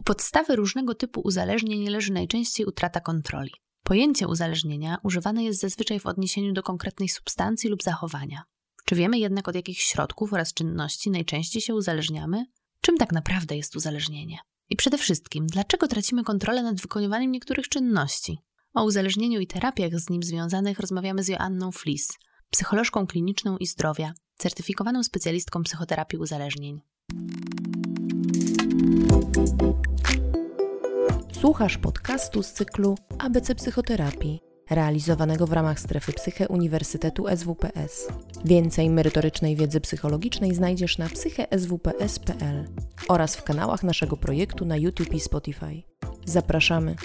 U podstawy różnego typu uzależnień leży najczęściej utrata kontroli. Pojęcie uzależnienia używane jest zazwyczaj w odniesieniu do konkretnej substancji lub zachowania. Czy wiemy jednak od jakich środków oraz czynności najczęściej się uzależniamy? Czym tak naprawdę jest uzależnienie? I przede wszystkim, dlaczego tracimy kontrolę nad wykonywaniem niektórych czynności? O uzależnieniu i terapiach z nim związanych rozmawiamy z Joanną Flis, psycholożką kliniczną i zdrowia, certyfikowaną specjalistką psychoterapii uzależnień. Słuchasz podcastu z cyklu ABC Psychoterapii, realizowanego w ramach strefy Psyche Uniwersytetu SWPS. Więcej merytorycznej wiedzy psychologicznej znajdziesz na psycheswps.pl oraz w kanałach naszego projektu na YouTube i Spotify. Zapraszamy.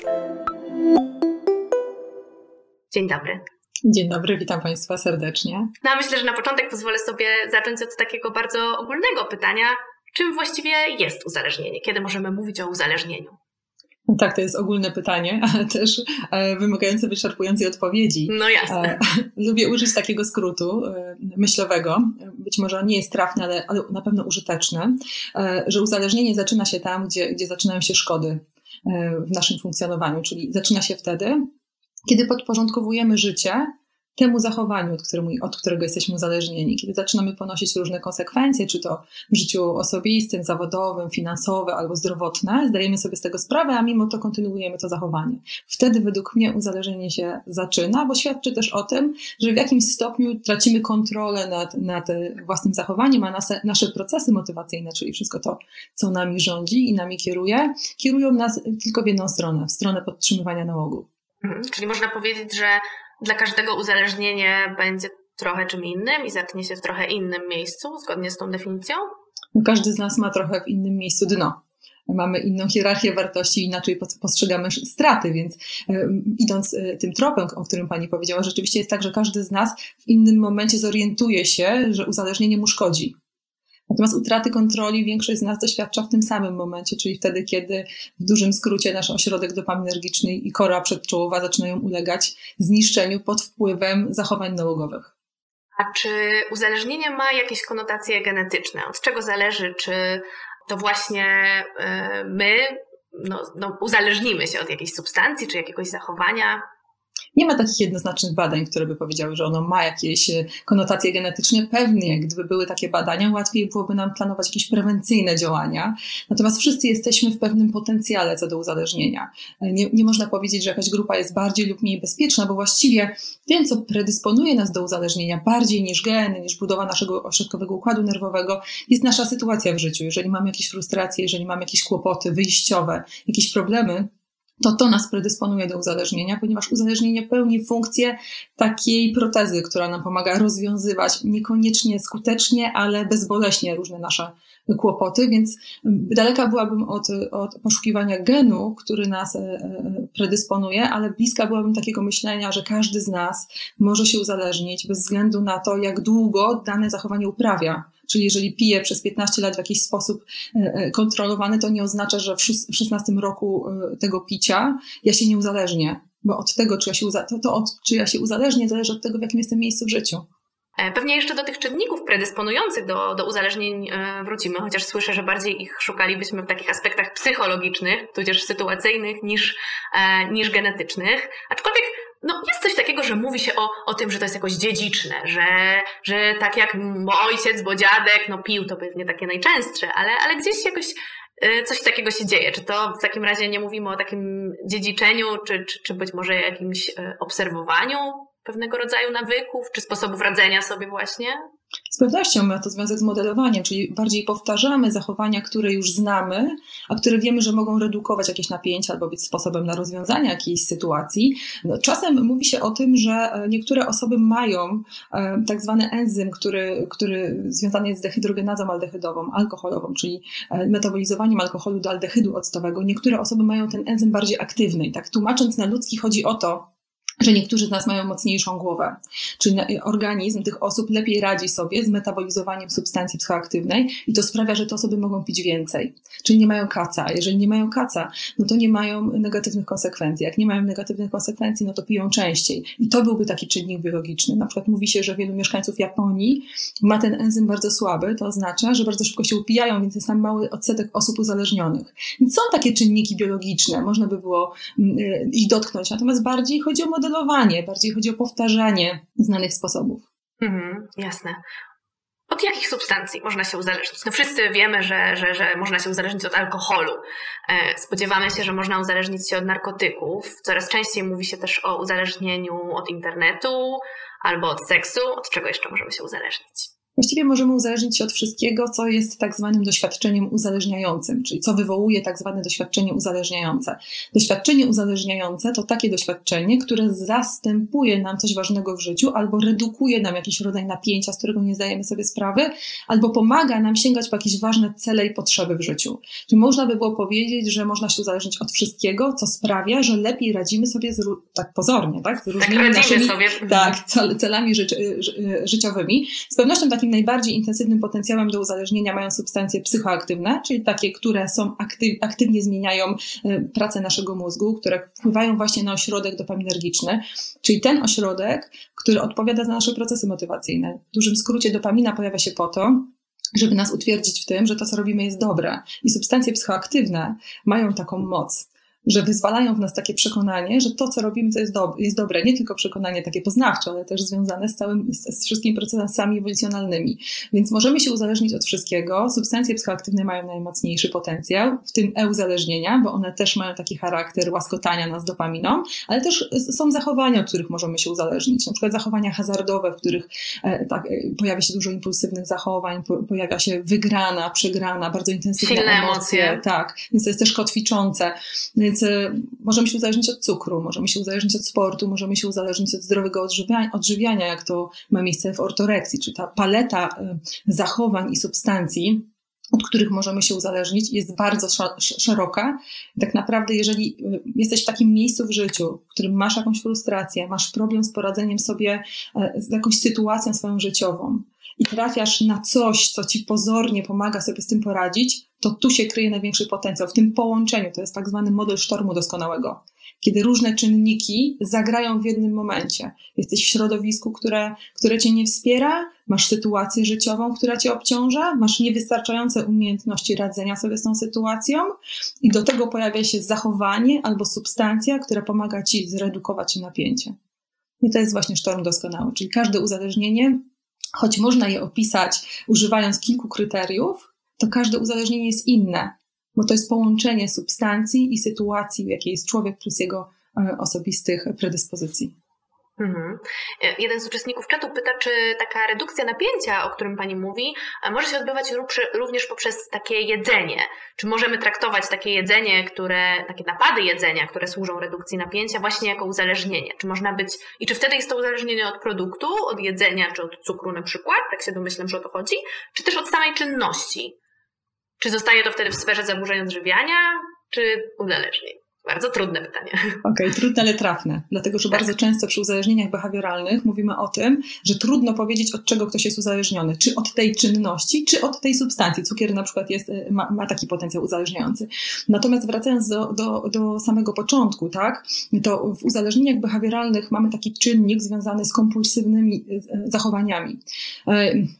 Dzień dobry. Dzień dobry, witam Państwa serdecznie. No, myślę, że na początek pozwolę sobie zacząć od takiego bardzo ogólnego pytania. Czym właściwie jest uzależnienie? Kiedy możemy mówić o uzależnieniu? No tak, to jest ogólne pytanie, ale też e, wymagające wyczerpującej odpowiedzi. No jasne. E, lubię użyć takiego skrótu e, myślowego, być może on nie jest trafny, ale, ale na pewno użyteczny, że uzależnienie zaczyna się tam, gdzie, gdzie zaczynają się szkody w naszym funkcjonowaniu, czyli zaczyna się wtedy, kiedy podporządkowujemy życie temu zachowaniu, od, którego, od którego jesteśmy uzależnieni, kiedy zaczynamy ponosić różne konsekwencje, czy to w życiu osobistym, zawodowym, finansowe albo zdrowotne, zdajemy sobie z tego sprawę, a mimo to kontynuujemy to zachowanie. Wtedy według mnie uzależnienie się zaczyna, bo świadczy też o tym, że w jakimś stopniu tracimy kontrolę nad, nad własnym zachowaniem, a nasze, nasze procesy motywacyjne, czyli wszystko to, co nami rządzi i nami kieruje, kierują nas tylko w jedną stronę, w stronę podtrzymywania nałogu. Mhm. Czyli można powiedzieć, że dla każdego uzależnienie będzie trochę czym innym i zacznie się w trochę innym miejscu, zgodnie z tą definicją? Każdy z nas ma trochę w innym miejscu dno. Mamy inną hierarchię wartości, inaczej postrzegamy straty, więc idąc e, tym tropem, o którym Pani powiedziała, rzeczywiście jest tak, że każdy z nas w innym momencie zorientuje się, że uzależnienie mu szkodzi Natomiast utraty kontroli większość z nas doświadcza w tym samym momencie, czyli wtedy, kiedy w dużym skrócie nasz ośrodek dopaminergiczny i kora przedczołowa zaczynają ulegać zniszczeniu pod wpływem zachowań nałogowych. A czy uzależnienie ma jakieś konotacje genetyczne? Od czego zależy, czy to właśnie e, my no, no, uzależnimy się od jakiejś substancji czy jakiegoś zachowania? Nie ma takich jednoznacznych badań, które by powiedziały, że ono ma jakieś e, konotacje genetyczne. Pewnie, gdyby były takie badania, łatwiej byłoby nam planować jakieś prewencyjne działania. Natomiast wszyscy jesteśmy w pewnym potencjale co do uzależnienia. E, nie, nie można powiedzieć, że jakaś grupa jest bardziej lub mniej bezpieczna, bo właściwie tym, co predysponuje nas do uzależnienia bardziej niż geny, niż budowa naszego ośrodkowego układu nerwowego, jest nasza sytuacja w życiu. Jeżeli mamy jakieś frustracje, jeżeli mamy jakieś kłopoty wyjściowe, jakieś problemy, to to nas predysponuje do uzależnienia, ponieważ uzależnienie pełni funkcję takiej protezy, która nam pomaga rozwiązywać niekoniecznie skutecznie, ale bezboleśnie różne nasze kłopoty, więc daleka byłabym od, od poszukiwania genu, który nas e, e, predysponuje, ale bliska byłabym takiego myślenia, że każdy z nas może się uzależnić bez względu na to, jak długo dane zachowanie uprawia. Czyli jeżeli piję przez 15 lat w jakiś sposób e, kontrolowany, to nie oznacza, że w 16 roku tego picia ja się nie uzależnię. Bo od tego, czy ja się, to, to od, czy ja się uzależnię, zależy od tego, w jakim jestem miejscu w życiu. E, pewnie jeszcze do tych czynników predysponujących do, do uzależnień e, wrócimy, chociaż słyszę, że bardziej ich szukalibyśmy w takich aspektach psychologicznych, tudzież sytuacyjnych, niż, e, niż genetycznych. Aczkolwiek no, jest coś takiego, że mówi się o, o tym, że to jest jakoś dziedziczne, że, że tak jak ojciec, bo dziadek, no pił, to pewnie takie najczęstsze, ale, ale gdzieś jakoś coś takiego się dzieje. Czy to w takim razie nie mówimy o takim dziedziczeniu, czy, czy, czy być może jakimś obserwowaniu pewnego rodzaju nawyków, czy sposobów radzenia sobie właśnie? Z pewnością ma to związek z modelowaniem, czyli bardziej powtarzamy zachowania, które już znamy, a które wiemy, że mogą redukować jakieś napięcia albo być sposobem na rozwiązanie jakiejś sytuacji. No, czasem mówi się o tym, że e, niektóre osoby mają e, tak zwany enzym, który, który związany jest z dehydrogenazą aldehydową, alkoholową, czyli e, metabolizowaniem alkoholu do aldehydu octowego. Niektóre osoby mają ten enzym bardziej aktywny. I tak tłumacząc na ludzki chodzi o to, że niektórzy z nas mają mocniejszą głowę. Czyli organizm tych osób lepiej radzi sobie z metabolizowaniem substancji psychoaktywnej i to sprawia, że te osoby mogą pić więcej. Czyli nie mają kaca. Jeżeli nie mają kaca, no to nie mają negatywnych konsekwencji. Jak nie mają negatywnych konsekwencji, no to piją częściej. I to byłby taki czynnik biologiczny. Na przykład mówi się, że wielu mieszkańców Japonii ma ten enzym bardzo słaby. To oznacza, że bardzo szybko się upijają, więc jest tam mały odsetek osób uzależnionych. Więc są takie czynniki biologiczne. Można by było mm, ich dotknąć. Natomiast bardziej chodzi o modelowanie, bardziej chodzi o powtarzanie znanych sposobów. Mhm, jasne. Od jakich substancji można się uzależnić? No wszyscy wiemy, że, że, że można się uzależnić od alkoholu. E, spodziewamy się, że można uzależnić się od narkotyków. Coraz częściej mówi się też o uzależnieniu od internetu albo od seksu. Od czego jeszcze możemy się uzależnić? Właściwie możemy uzależnić się od wszystkiego, co jest tak zwanym doświadczeniem uzależniającym, czyli co wywołuje tak zwane doświadczenie uzależniające. Doświadczenie uzależniające to takie doświadczenie, które zastępuje nam coś ważnego w życiu albo redukuje nam jakiś rodzaj napięcia, z którego nie zdajemy sobie sprawy, albo pomaga nam sięgać po jakieś ważne cele i potrzeby w życiu. Czyli można by było powiedzieć, że można się uzależnić od wszystkiego, co sprawia, że lepiej radzimy sobie z, tak pozornie, tak? Z różnymi tak naszymi sobie. Tak, celami ży, ży, życiowymi. Z pewnością takim takim najbardziej intensywnym potencjałem do uzależnienia mają substancje psychoaktywne, czyli takie, które są aktyw, aktywnie zmieniają e, pracę naszego mózgu, które wpływają właśnie na ośrodek dopaminergiczny, czyli ten ośrodek, który odpowiada za nasze procesy motywacyjne. W dużym skrócie dopamina pojawia się po to, żeby nas utwierdzić w tym, że to, co robimy, jest dobre. I substancje psychoaktywne mają taką moc że wyzwalają w nas takie przekonanie, że to, co robimy, to jest, do, jest dobre. Nie tylko przekonanie takie poznawcze, ale też związane z całym, z, z wszystkimi procesami ewolucjonalnymi. Więc możemy się uzależnić od wszystkiego. Substancje psychoaktywne mają najmocniejszy potencjał, w tym e-uzależnienia, bo one też mają taki charakter łaskotania nas dopaminą, ale też są zachowania, od których możemy się uzależnić. Na przykład zachowania hazardowe, w których e, tak, e, pojawia się dużo impulsywnych zachowań, po, pojawia się wygrana, przegrana, bardzo intensywne Silne emocje. emocje. Tak, więc to jest też kotwiczące. Więc więc możemy się uzależnić od cukru, możemy się uzależnić od sportu, możemy się uzależnić od zdrowego odżywiania, jak to ma miejsce w ortoreksji, czy ta paleta y, zachowań i substancji, od których możemy się uzależnić, jest bardzo szeroka. Tak naprawdę, jeżeli y, jesteś w takim miejscu w życiu, w którym masz jakąś frustrację, masz problem z poradzeniem sobie z jakąś sytuacją swoją życiową i trafiasz na coś, co ci pozornie pomaga sobie z tym poradzić, to tu się kryje największy potencjał, w tym połączeniu. To jest tak zwany model sztormu doskonałego, kiedy różne czynniki zagrają w jednym momencie. Jesteś w środowisku, które, które cię nie wspiera, masz sytuację życiową, która cię obciąża, masz niewystarczające umiejętności radzenia sobie z tą sytuacją i do tego pojawia się zachowanie albo substancja, która pomaga ci zredukować napięcie. I to jest właśnie sztorm doskonały, czyli każde uzależnienie, choć można je opisać używając kilku kryteriów, to każde uzależnienie jest inne, bo to jest połączenie substancji i sytuacji, w jakiej jest człowiek, plus jego e, osobistych predyspozycji. Mhm. E, jeden z uczestników czatu pyta, czy taka redukcja napięcia, o którym Pani mówi, e, może się odbywać również poprzez takie jedzenie. Czy możemy traktować takie jedzenie, które, takie napady jedzenia, które służą redukcji napięcia, właśnie jako uzależnienie? Czy można być, i czy wtedy jest to uzależnienie od produktu, od jedzenia, czy od cukru na przykład, tak się domyślam, że o to chodzi, czy też od samej czynności? Czy zostaje to wtedy w sferze zaburzeń odżywiania, czy uzależnień? Bardzo trudne pytanie. Okej, okay, trudne, ale trafne. Dlatego, że tak. bardzo często przy uzależnieniach behawioralnych mówimy o tym, że trudno powiedzieć, od czego ktoś jest uzależniony. Czy od tej czynności, czy od tej substancji. Cukier na przykład jest, y, ma, ma taki potencjał uzależniający. Natomiast wracając do, do, do samego początku, tak, to w uzależnieniach behawioralnych mamy taki czynnik związany z kompulsywnymi y, y, zachowaniami.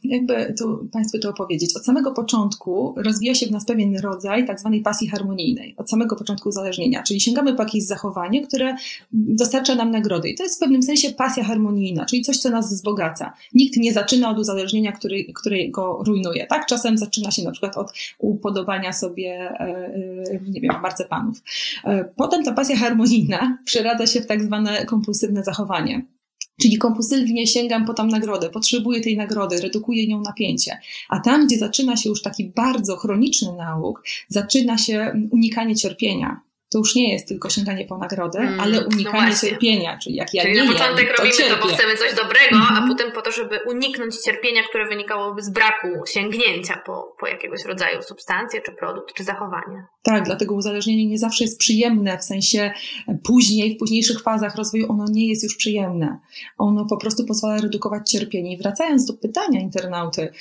Jakby tu Państwu to opowiedzieć. Od samego początku rozwija się w nas pewien rodzaj tak zwanej pasji harmonijnej. Od samego początku uzależnienia, czyli czyli sięgamy po jakieś zachowanie, które dostarcza nam nagrody. I to jest w pewnym sensie pasja harmonijna, czyli coś, co nas wzbogaca. Nikt nie zaczyna od uzależnienia, który, który go rujnuje. Tak? Czasem zaczyna się na przykład od upodobania sobie, e, e, nie wiem, marcepanów. E, potem ta pasja harmonijna przeradza się w tak zwane kompulsywne zachowanie. Czyli kompulsywnie sięgam po tam nagrodę, potrzebuję tej nagrody, redukuję nią napięcie. A tam, gdzie zaczyna się już taki bardzo chroniczny nauk, zaczyna się unikanie cierpienia. To już nie jest tylko sięganie po nagrodę, mm, ale no unikanie no cierpienia. Czyli jak ja czyli nie na początek jem, robimy to, to, bo chcemy coś dobrego, mm-hmm. a mhm. potem po to, żeby uniknąć cierpienia, które wynikałoby z braku sięgnięcia po, po jakiegoś rodzaju substancję, czy produkt, czy zachowanie. Tak, dlatego uzależnienie nie zawsze jest przyjemne, w sensie później, w późniejszych fazach rozwoju ono nie jest już przyjemne. Ono po prostu pozwala redukować cierpienie. I wracając do pytania internauty,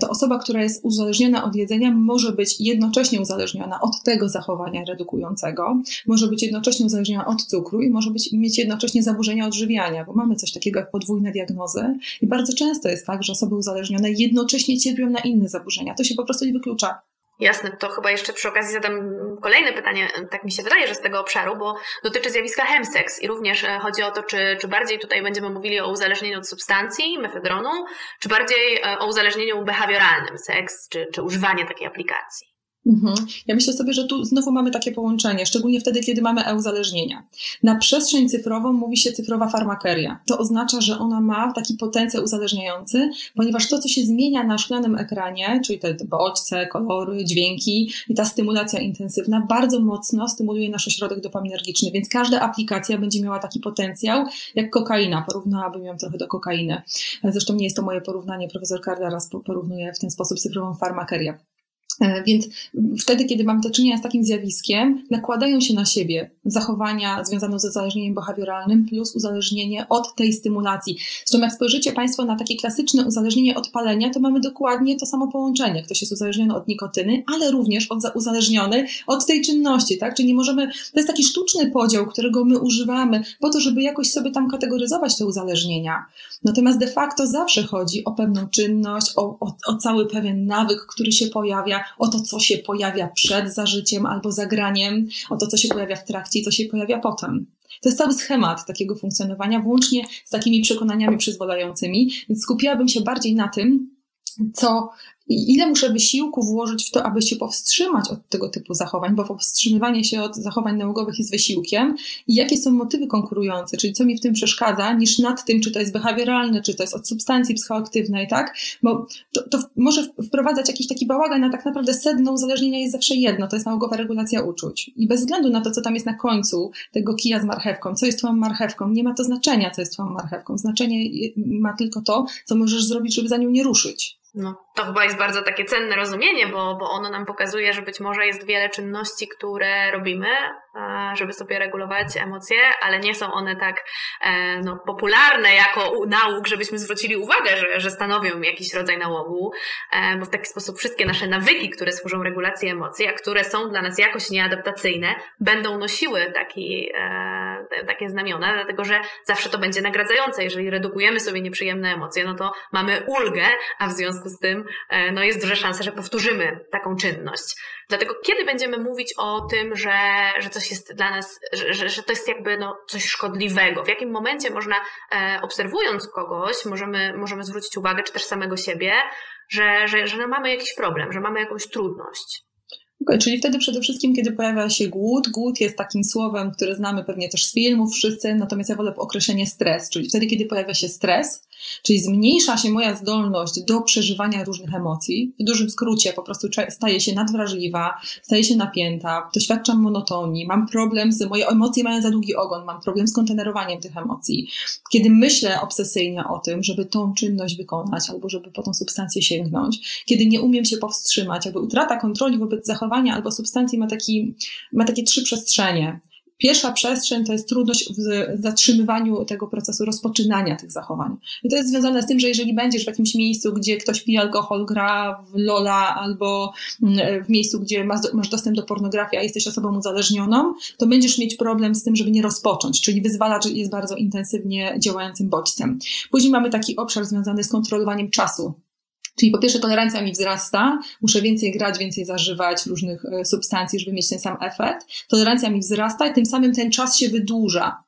to osoba, która jest uzależniona od jedzenia, może być jednocześnie uzależniona od tego zachowania redukującego, może być jednocześnie uzależniona od cukru i może być, mieć jednocześnie zaburzenia odżywiania, bo mamy coś takiego jak podwójne diagnozy i bardzo często jest tak, że osoby uzależnione jednocześnie cierpią na inne zaburzenia. To się po prostu nie wyklucza. Jasne, to chyba jeszcze przy okazji zadam kolejne pytanie, tak mi się wydaje, że z tego obszaru, bo dotyczy zjawiska chemsex i również e, chodzi o to, czy, czy bardziej tutaj będziemy mówili o uzależnieniu od substancji, mefedronu, czy bardziej e, o uzależnieniu behawioralnym, seks, czy, czy używanie takiej aplikacji. Mhm. Ja myślę sobie, że tu znowu mamy takie połączenie, szczególnie wtedy, kiedy mamy e-uzależnienia. Na przestrzeń cyfrową mówi się cyfrowa farmakeria. To oznacza, że ona ma taki potencjał uzależniający, ponieważ to, co się zmienia na szklanym ekranie, czyli te bodźce, kolory, dźwięki i ta stymulacja intensywna, bardzo mocno stymuluje nasz ośrodek dopaminergiczny, więc każda aplikacja będzie miała taki potencjał, jak kokaina. Porównałabym ją trochę do kokainy. Zresztą nie jest to moje porównanie, profesor Karda raz porównuje w ten sposób cyfrową farmakerię. E, więc wtedy, kiedy mamy do czynienia z takim zjawiskiem, nakładają się na siebie zachowania związane z uzależnieniem behawioralnym plus uzależnienie od tej stymulacji. Zresztą jak spojrzycie Państwo na takie klasyczne uzależnienie od palenia, to mamy dokładnie to samo połączenie. Ktoś jest uzależniony od nikotyny, ale również od, uzależniony od tej czynności, tak? Czyli nie możemy, to jest taki sztuczny podział, którego my używamy po to, żeby jakoś sobie tam kategoryzować te uzależnienia. Natomiast de facto zawsze chodzi o pewną czynność, o, o, o cały pewien nawyk, który się pojawia, o to, co się pojawia przed zażyciem albo zagraniem, o to, co się pojawia w trakcie i co się pojawia potem. To jest cały schemat takiego funkcjonowania, włącznie z takimi przekonaniami przyzwalającymi, więc skupiłabym się bardziej na tym, co i ile muszę wysiłku włożyć w to, aby się powstrzymać od tego typu zachowań, bo powstrzymywanie się od zachowań nałogowych jest wysiłkiem i jakie są motywy konkurujące, czyli co mi w tym przeszkadza, niż nad tym, czy to jest behawioralne, czy to jest od substancji psychoaktywnej, tak? Bo to, to może wprowadzać jakiś taki bałagan, a tak naprawdę sedno uzależnienia jest zawsze jedno, to jest nałogowa regulacja uczuć. I bez względu na to, co tam jest na końcu tego kija z marchewką, co jest twoją marchewką, nie ma to znaczenia, co jest twoją marchewką. Znaczenie ma tylko to, co możesz zrobić, żeby za nią nie ruszyć. No, to chyba jest bardzo takie cenne rozumienie, bo, bo ono nam pokazuje, że być może jest wiele czynności, które robimy, żeby sobie regulować emocje, ale nie są one tak e, no, popularne jako nauk, żebyśmy zwrócili uwagę, że, że stanowią jakiś rodzaj nałogu, e, bo w taki sposób wszystkie nasze nawyki, które służą regulacji emocji, a które są dla nas jakoś nieadaptacyjne, będą nosiły taki, takie znamiona, dlatego że zawsze to będzie nagradzające. Jeżeli redukujemy sobie nieprzyjemne emocje, no to mamy ulgę, a w związku z tym E, no jest duża szansa, że powtórzymy taką czynność. Dlatego kiedy będziemy mówić o tym, że, że coś jest dla nas, że, że to jest jakby no, coś szkodliwego? W jakim momencie można, e, obserwując kogoś, możemy, możemy zwrócić uwagę, czy też samego siebie, że, że, że no mamy jakiś problem, że mamy jakąś trudność? Okay, czyli wtedy przede wszystkim, kiedy pojawia się głód, głód jest takim słowem, które znamy pewnie też z filmów wszyscy, natomiast ja wolę określenie stres, czyli wtedy, kiedy pojawia się stres, czyli zmniejsza się moja zdolność do przeżywania różnych emocji. W dużym skrócie po prostu staję się nadwrażliwa, staję się napięta, doświadczam monotonii, mam problem z, moje emocje mają za długi ogon, mam problem z kontenerowaniem tych emocji. Kiedy myślę obsesyjnie o tym, żeby tą czynność wykonać albo żeby po tą substancję sięgnąć, kiedy nie umiem się powstrzymać, jakby utrata kontroli wobec zachowania albo substancji ma, taki, ma takie trzy przestrzenie. Pierwsza przestrzeń to jest trudność w zatrzymywaniu tego procesu rozpoczynania tych zachowań. I to jest związane z tym, że jeżeli będziesz w jakimś miejscu, gdzie ktoś pije alkohol, gra w lola albo mm, w miejscu, gdzie masz dostęp do pornografii, a jesteś osobą uzależnioną, to będziesz mieć problem z tym, żeby nie rozpocząć, czyli wyzwalacz jest bardzo intensywnie działającym bodźcem. Później mamy taki obszar związany z kontrolowaniem czasu. Czyli po pierwsze tolerancja mi wzrasta, muszę więcej grać, więcej zażywać różnych e, substancji, żeby mieć ten sam efekt. Tolerancja mi wzrasta i tym samym ten czas się wydłuża.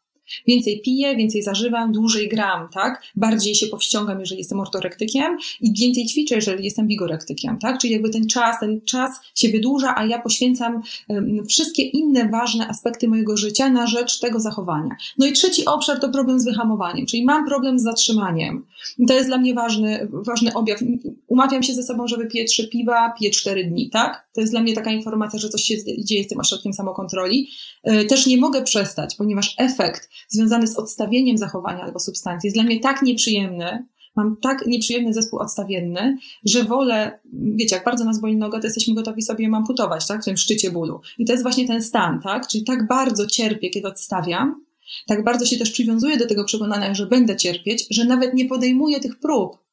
Więcej piję, więcej zażywam, dłużej gram, tak? Bardziej się powściągam, jeżeli jestem ortorektykiem i więcej ćwiczę, jeżeli jestem bigorektykiem, tak? Czyli jakby ten czas, ten czas się wydłuża, a ja poświęcam um, wszystkie inne ważne aspekty mojego życia na rzecz tego zachowania. No i trzeci obszar to problem z wyhamowaniem, czyli mam problem z zatrzymaniem. To jest dla mnie ważny, ważny objaw. Umawiam się ze sobą, że wypiję trzy piwa, piję cztery dni, tak? To jest dla mnie taka informacja, że coś się dzieje z tym ośrodkiem samokontroli. E, też nie mogę przestać, ponieważ efekt związany z odstawieniem zachowania albo substancji jest dla mnie tak nieprzyjemny, mam tak nieprzyjemny zespół odstawienny, że wolę, wiecie, jak bardzo nas boli noga, to jesteśmy gotowi sobie ją amputować, tak, w tym szczycie bólu. I to jest właśnie ten stan, tak, czyli tak bardzo cierpię, kiedy odstawiam, tak bardzo się też przywiązuję do tego przekonania, że będę cierpieć, że nawet nie podejmuję tych prób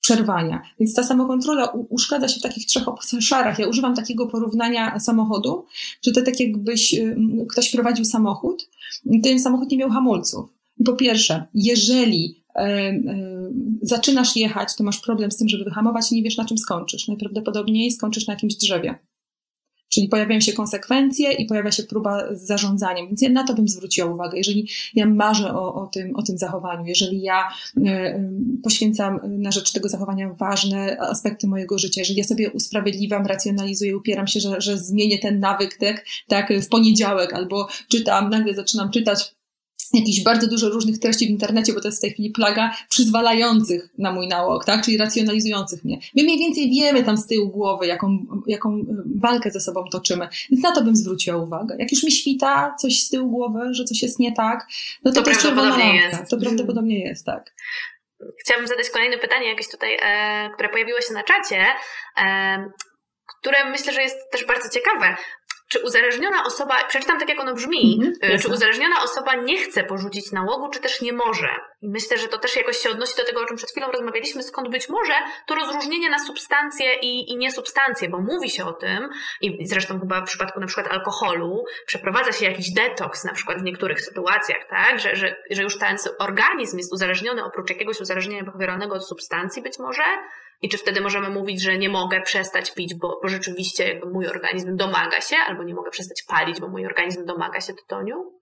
przerwania. Więc ta samokontrola uszkadza się w takich trzech obszarach. Ja używam takiego porównania samochodu, że to tak jakbyś ktoś prowadził samochód, ten samochód nie miał hamulców. I po pierwsze, jeżeli e, e, zaczynasz jechać, to masz problem z tym, żeby wyhamować i nie wiesz, na czym skończysz. Najprawdopodobniej skończysz na jakimś drzewie. Czyli pojawiają się konsekwencje i pojawia się próba z zarządzaniem. Więc ja na to bym zwróciła uwagę. Jeżeli ja marzę o, o, tym, o tym zachowaniu, jeżeli ja y, poświęcam na rzecz tego zachowania ważne aspekty mojego życia, jeżeli ja sobie usprawiedliwiam, racjonalizuję, upieram się, że, że zmienię ten nawyk tak, tak w poniedziałek, albo czytam, nagle zaczynam czytać jakichś bardzo dużo różnych treści w internecie, bo to jest w tej chwili plaga przyzwalających na mój nałog, tak? czyli racjonalizujących mnie. My mniej więcej wiemy tam z tyłu głowy, jaką, jaką e, walkę ze sobą toczymy, więc na to bym zwróciła uwagę. Jak już mi świta coś z tyłu głowy, że coś jest nie tak, no to to, jest czerwona lampka. To prawdopodobnie jest, tak. Chciałabym zadać kolejne pytanie, jakieś tutaj, e, które pojawiło się na czacie, e, które myślę, że jest też bardzo ciekawe czy uzależniona osoba, przeczytam tak jak ono brzmi, mm-hmm, czy uzależniona osoba nie chce porzucić nałogu, czy też nie może? Myślę, że to też jakoś się odnosi do tego, o czym przed chwilą rozmawialiśmy, skąd być może to rozróżnienie na substancje i, i niesubstancje, bo mówi się o tym, i zresztą chyba w przypadku na przykład alkoholu przeprowadza się jakiś detoks na przykład w niektórych sytuacjach, tak? Że, że, że już ten organizm jest uzależniony oprócz jakiegoś uzależnienia behawioralnego od substancji być może, i czy wtedy możemy mówić, że nie mogę przestać pić, bo, bo rzeczywiście jakby mój organizm domaga się, albo nie mogę przestać palić, bo mój organizm domaga się tytoniu?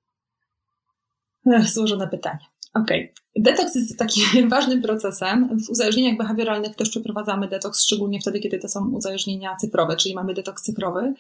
Złożone pytanie. Okej. Okay. Detoks jest takim ważnym procesem. W uzależnieniach behawioralnych też przeprowadzamy detoks, szczególnie wtedy, kiedy to są uzależnienia cyfrowe, czyli mamy detoks cyfrowy.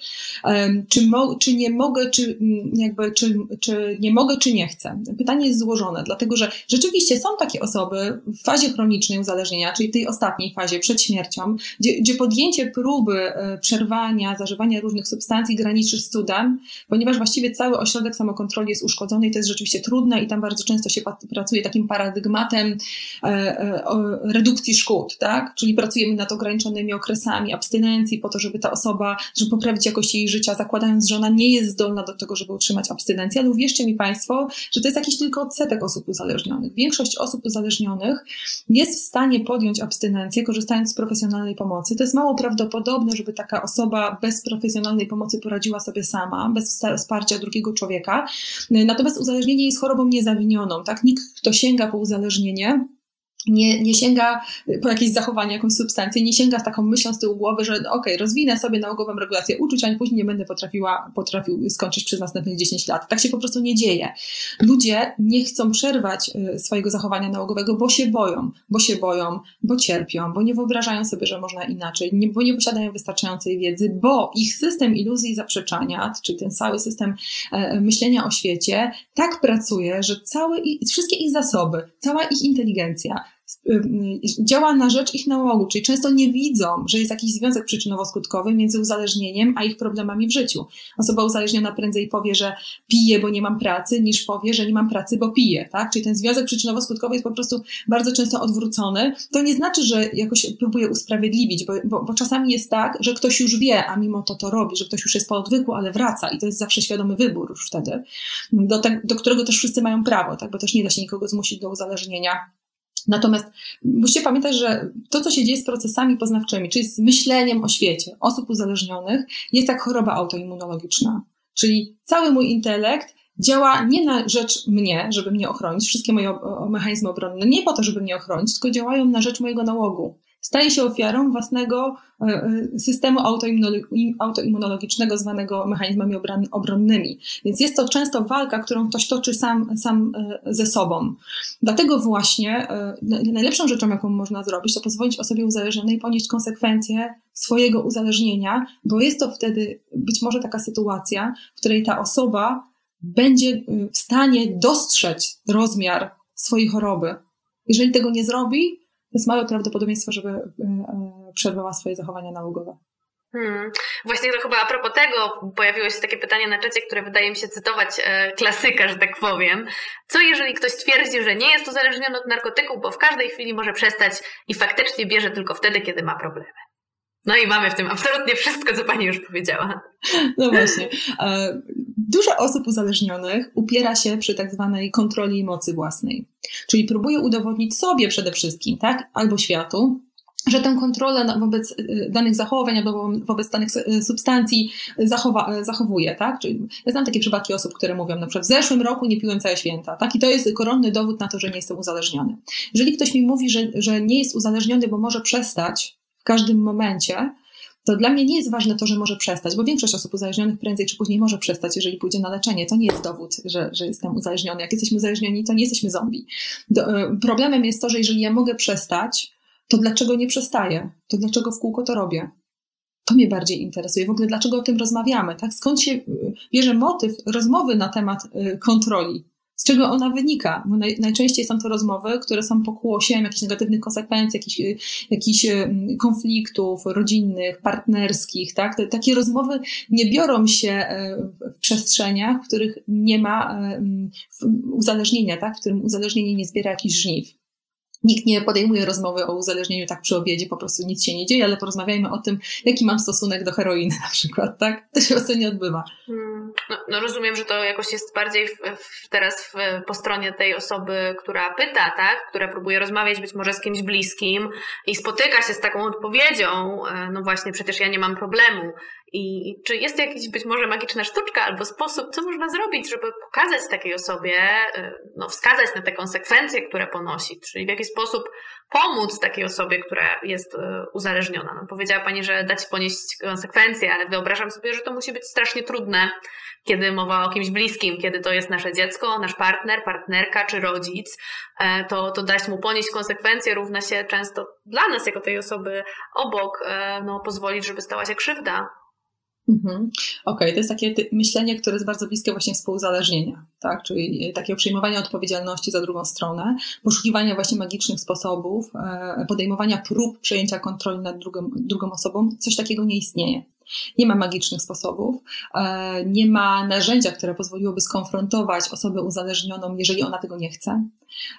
Czy, mo, czy nie mogę, czy, mm, jakby, czy, czy nie mogę, czy nie chcę? Pytanie jest złożone, dlatego że rzeczywiście są takie osoby w fazie chronicznej uzależnienia, czyli tej ostatniej fazie przed śmiercią, gdzie, gdzie podjęcie próby e, przerwania, zażywania różnych substancji graniczy z cudem, ponieważ właściwie cały ośrodek samokontroli jest uszkodzony i to jest rzeczywiście trudne i tam bardzo często się pracuje takim paradigmatem, paradygmatem e, e, redukcji szkód, tak? Czyli pracujemy nad ograniczonymi okresami abstynencji po to, żeby ta osoba, żeby poprawić jakość jej życia, zakładając, że ona nie jest zdolna do tego, żeby utrzymać abstynencję, ale uwierzcie mi Państwo, że to jest jakiś tylko odsetek osób uzależnionych. Większość osób uzależnionych jest w stanie podjąć abstynencję, korzystając z profesjonalnej pomocy. To jest mało prawdopodobne, żeby taka osoba bez profesjonalnej pomocy poradziła sobie sama, bez wsparcia drugiego człowieka. Natomiast uzależnienie jest chorobą niezawinioną, tak? Nikt, kto sięga po uzależnienie, nie, nie sięga po jakieś zachowanie, jakąś substancję, nie sięga z taką myślą z tyłu głowy, że okej, okay, rozwinę sobie nałogową regulację uczuć, a później nie będę potrafiła, potrafił skończyć przez następnych 10 lat. Tak się po prostu nie dzieje. Ludzie nie chcą przerwać y, swojego zachowania nałogowego, bo się boją, bo się boją, bo cierpią, bo nie wyobrażają sobie, że można inaczej, nie, bo nie posiadają wystarczającej wiedzy, bo ich system iluzji i zaprzeczania, czyli ten cały system e, myślenia o świecie, tak pracuje, że całe, wszystkie ich zasoby, cała ich inteligencja, działa na rzecz ich nałogu, czyli często nie widzą, że jest jakiś związek przyczynowo-skutkowy między uzależnieniem a ich problemami w życiu. Osoba uzależniona prędzej powie, że pije, bo nie mam pracy, niż powie, że nie mam pracy, bo pije, tak? Czyli ten związek przyczynowo-skutkowy jest po prostu bardzo często odwrócony. To nie znaczy, że jakoś próbuje usprawiedliwić, bo, bo, bo czasami jest tak, że ktoś już wie, a mimo to to robi, że ktoś już jest po odwyku, ale wraca i to jest zawsze świadomy wybór już wtedy, do, te, do którego też wszyscy mają prawo, tak? Bo też nie da się nikogo zmusić do uzależnienia Natomiast musicie pamiętać, że to, co się dzieje z procesami poznawczymi, czyli z myśleniem o świecie osób uzależnionych, jest jak choroba autoimmunologiczna. Czyli cały mój intelekt działa nie na rzecz mnie, żeby mnie ochronić, wszystkie moje mechanizmy obronne, nie po to, żeby mnie ochronić, tylko działają na rzecz mojego nałogu staje się ofiarą własnego e, e, systemu autoimmunologicznego zwanego mechanizmami obronnymi. Więc jest to często walka, którą ktoś toczy sam, sam e, ze sobą. Dlatego właśnie najlepszą rzeczą, jaką można zrobić, to pozwolić osobie uzależnionej ponieść konsekwencje swojego uzależnienia, bo jest to wtedy być może taka sytuacja, w której ta osoba będzie w stanie dostrzec rozmiar swojej choroby. Jeżeli tego nie zrobi, jest małe prawdopodobieństwo, żeby e, e, przerwała swoje zachowania nałogowe. Hmm. Właśnie to chyba a propos tego pojawiło się takie pytanie na czacie, które wydaje mi się cytować e, klasyka, że tak powiem. Co jeżeli ktoś twierdzi, że nie jest uzależniony od narkotyków, bo w każdej chwili może przestać i faktycznie bierze tylko wtedy, kiedy ma problemy? No i mamy w tym absolutnie wszystko, co Pani już powiedziała. No właśnie. E, dużo osób uzależnionych upiera się przy tak zwanej kontroli mocy własnej. Czyli próbuje udowodnić sobie przede wszystkim, tak, albo światu, że tę kontrolę wobec y, danych zachowań albo wobec danych y, substancji zachowa, zachowuje, tak? Czyli ja znam takie przypadki osób, które mówią na przykład w zeszłym roku nie piłem całe święta, tak? I to jest koronny dowód na to, że nie jestem uzależniony. Jeżeli ktoś mi mówi, że, że nie jest uzależniony, bo może przestać każdym momencie, to dla mnie nie jest ważne to, że może przestać, bo większość osób uzależnionych prędzej czy później może przestać, jeżeli pójdzie na leczenie. To nie jest dowód, że, że jestem uzależniony. Jak jesteśmy uzależnioni, to nie jesteśmy zombie. Y, problemem jest to, że jeżeli ja mogę przestać, to dlaczego nie przestaję? To dlaczego w kółko to robię? To mnie bardziej interesuje. W ogóle dlaczego o tym rozmawiamy? Tak? Skąd się y, bierze motyw rozmowy na temat y, kontroli? Z czego ona wynika? Bo naj, najczęściej są to rozmowy, które są pokłosiem jakichś negatywnych konsekwencji, jakichś, y, jakichś konfliktów rodzinnych, partnerskich. Tak? Takie rozmowy nie biorą się w przestrzeniach, w których nie ma uzależnienia, tak? w którym uzależnienie nie zbiera jakichś żniw. Nikt nie podejmuje rozmowy o uzależnieniu tak przy obiedzie, po prostu nic się nie dzieje, ale porozmawiajmy o tym, jaki mam stosunek do heroiny na przykład, tak? To się nie odbywa. Hmm. No, no, rozumiem, że to jakoś jest bardziej w, w, teraz w, po stronie tej osoby, która pyta, tak? Która próbuje rozmawiać być może z kimś bliskim i spotyka się z taką odpowiedzią, e, no właśnie, przecież ja nie mam problemu. I czy jest jakaś być może magiczna sztuczka albo sposób, co można zrobić, żeby pokazać takiej osobie, e, no, wskazać na te konsekwencje, które ponosi, czyli w jaki sposób pomóc takiej osobie, która jest e, uzależniona. No, powiedziała Pani, że dać ponieść konsekwencje, ale wyobrażam sobie, że to musi być strasznie trudne, kiedy mowa o kimś bliskim, kiedy to jest nasze dziecko, nasz partner, partnerka czy rodzic, e, to, to dać mu ponieść konsekwencje równa się często dla nas, jako tej osoby obok, no, pozwolić, żeby stała się krzywda. Mhm. Okej, okay, to jest takie myślenie, które jest bardzo bliskie właśnie współzależnienia, tak? Czyli takiego przejmowania odpowiedzialności za drugą stronę, poszukiwania właśnie magicznych sposobów, e, podejmowania prób przejęcia kontroli nad drugą osobą. Coś takiego nie istnieje. Nie ma magicznych sposobów, e, nie ma narzędzia, które pozwoliłoby skonfrontować osobę uzależnioną, jeżeli ona tego nie chce.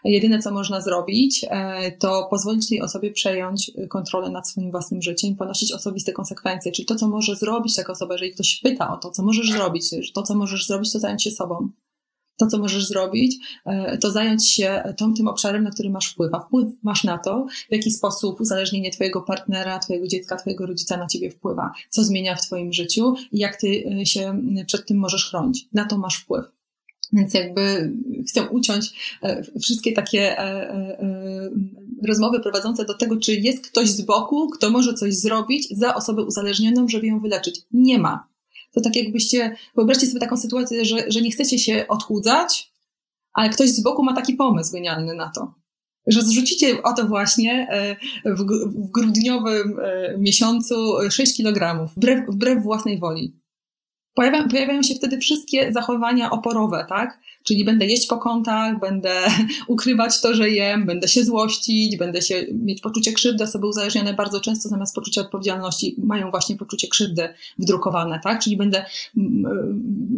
Jedyne, co można zrobić, e, to pozwolić tej osobie przejąć kontrolę nad swoim własnym życiem, ponosić osobiste konsekwencje, czyli to, co może zrobić taka osoba, jeżeli ktoś pyta o to, co możesz zrobić, to, co możesz zrobić, to zająć się sobą to, co możesz zrobić, e, to zająć się tą, tym obszarem, na który masz wpływ. A wpływ masz na to, w jaki sposób uzależnienie Twojego partnera, Twojego dziecka, Twojego rodzica na Ciebie wpływa, co zmienia w Twoim życiu i jak Ty e, się przed tym możesz chronić. Na to masz wpływ. Więc jakby chcę uciąć e, wszystkie takie rozmowy prowadzące do tego, czy jest ktoś z boku, kto może coś zrobić za osobę uzależnioną, żeby ją wyleczyć. Nie ma to tak jakbyście, wyobraźcie sobie taką sytuację, że, że nie chcecie się odchudzać, ale ktoś z boku ma taki pomysł genialny na to, że zrzucicie o to właśnie e, w, grudniowym e, miesiącu 6 kg, wbrew, wbrew własnej woli. Pojawiają, pojawiają się wtedy wszystkie zachowania oporowe, tak? Czyli będę jeść po kątach, będę ukrywać to, że jem, będę się złościć, będę się mieć poczucie krzywdy. Osoby uzależnione bardzo często zamiast poczucia odpowiedzialności mają właśnie poczucie krzywdy wdrukowane, tak? Czyli będę,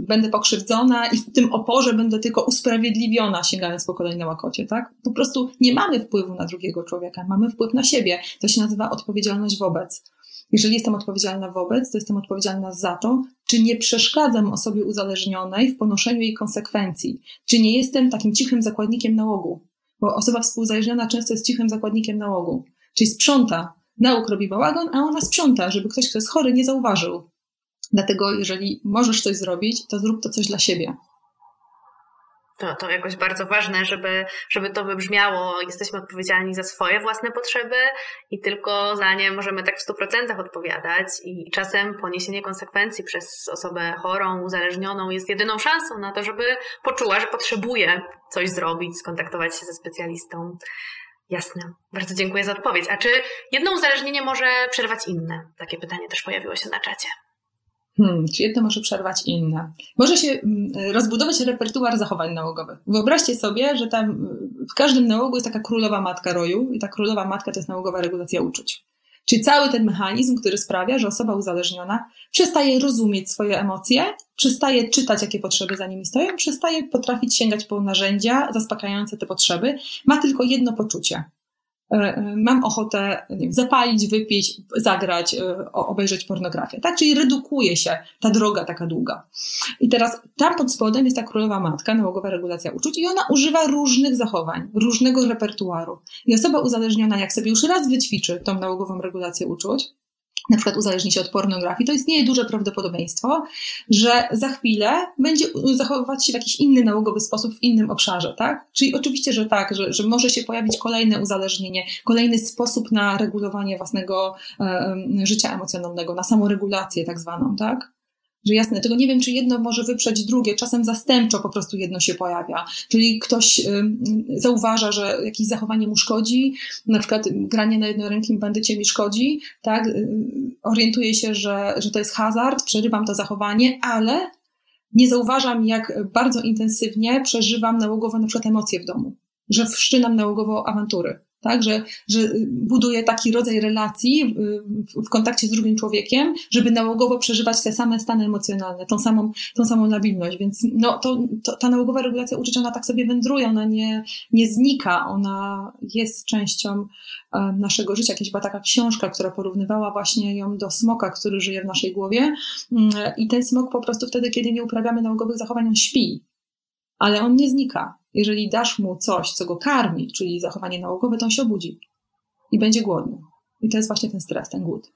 będę pokrzywdzona i w tym oporze będę tylko usprawiedliwiona, sięgając po kolejne łakocie, tak? Po prostu nie mamy wpływu na drugiego człowieka, mamy wpływ na siebie. To się nazywa odpowiedzialność wobec. Jeżeli jestem odpowiedzialna wobec, to jestem odpowiedzialna za to, czy nie przeszkadzam osobie uzależnionej w ponoszeniu jej konsekwencji, czy nie jestem takim cichym zakładnikiem nałogu, bo osoba współzależniona często jest cichym zakładnikiem nałogu, czyli sprząta, nauk robi bałagan, a ona sprząta, żeby ktoś, kto jest chory, nie zauważył. Dlatego, jeżeli możesz coś zrobić, to zrób to coś dla siebie to, to jakoś bardzo ważne, żeby, żeby to wybrzmiało. Jesteśmy odpowiedzialni za swoje własne potrzeby i tylko za nie możemy tak w 100% odpowiadać. I czasem poniesienie konsekwencji przez osobę chorą, uzależnioną jest jedyną szansą na to, żeby poczuła, że potrzebuje coś zrobić, skontaktować się ze specjalistą. Jasne. Bardzo dziękuję za odpowiedź. A czy jedno uzależnienie może przerwać inne? Takie pytanie też pojawiło się na czacie. Hmm, czy jedno może przerwać inne? Może się mm, rozbudować repertuar zachowań nałogowych. Wyobraźcie sobie, że tam w każdym nałogu jest taka królowa matka roju i ta królowa matka to jest nałogowa regulacja uczuć. Czyli cały ten mechanizm, który sprawia, że osoba uzależniona przestaje rozumieć swoje emocje, przestaje czytać, jakie potrzeby za nimi stoją, przestaje potrafić sięgać po narzędzia zaspokajające te potrzeby, ma tylko jedno poczucie. E, mam ochotę wiem, zapalić, wypić, zagrać, e, obejrzeć pornografię. Tak? Czyli redukuje się ta droga taka długa. I teraz tam pod spodem jest ta królowa matka, nałogowa regulacja uczuć i ona używa różnych zachowań, różnego repertuaru. I osoba uzależniona, jak sobie już raz wyćwiczy tą nałogową regulację uczuć, na przykład uzależni się od pornografii, to istnieje duże prawdopodobieństwo, że za chwilę będzie zachowywać się w jakiś inny nałogowy sposób w innym obszarze, tak? Czyli oczywiście, że tak, że, że może się pojawić kolejne uzależnienie, kolejny sposób na regulowanie własnego e, życia emocjonalnego, na samoregulację tak zwaną, tak? Że jasne, tego nie wiem, czy jedno może wyprzeć drugie, czasem zastępczo po prostu jedno się pojawia. Czyli ktoś y, zauważa, że jakieś zachowanie mu szkodzi, na przykład granie na jednorękim bandycie mi szkodzi, tak? Y, orientuje się, że, że to jest hazard, przerywam to zachowanie, ale nie zauważam, jak bardzo intensywnie przeżywam nałogowo na przykład emocje w domu, że wszczynam nałogowo awantury tak? Że, że buduje taki rodzaj relacji w, w, kontakcie z drugim człowiekiem, żeby nałogowo przeżywać te same stany emocjonalne, tą samą, tą samą labilność. Więc no, to, to, ta nałogowa regulacja uczuć, ona tak sobie wędruje, ona nie, nie znika, ona jest częścią e, naszego życia. Jakaś była taka książka, która porównywała właśnie ją do smoka, który żyje w naszej głowie mm, i ten smok po prostu wtedy, kiedy nie uprawiamy nałogowych zachowań, on śpi ale on nie znika. Jeżeli dasz mu coś, co go karmi, czyli zachowanie nałogowe, to on się obudzi i będzie głodny. I to jest właśnie ten stres, ten głód.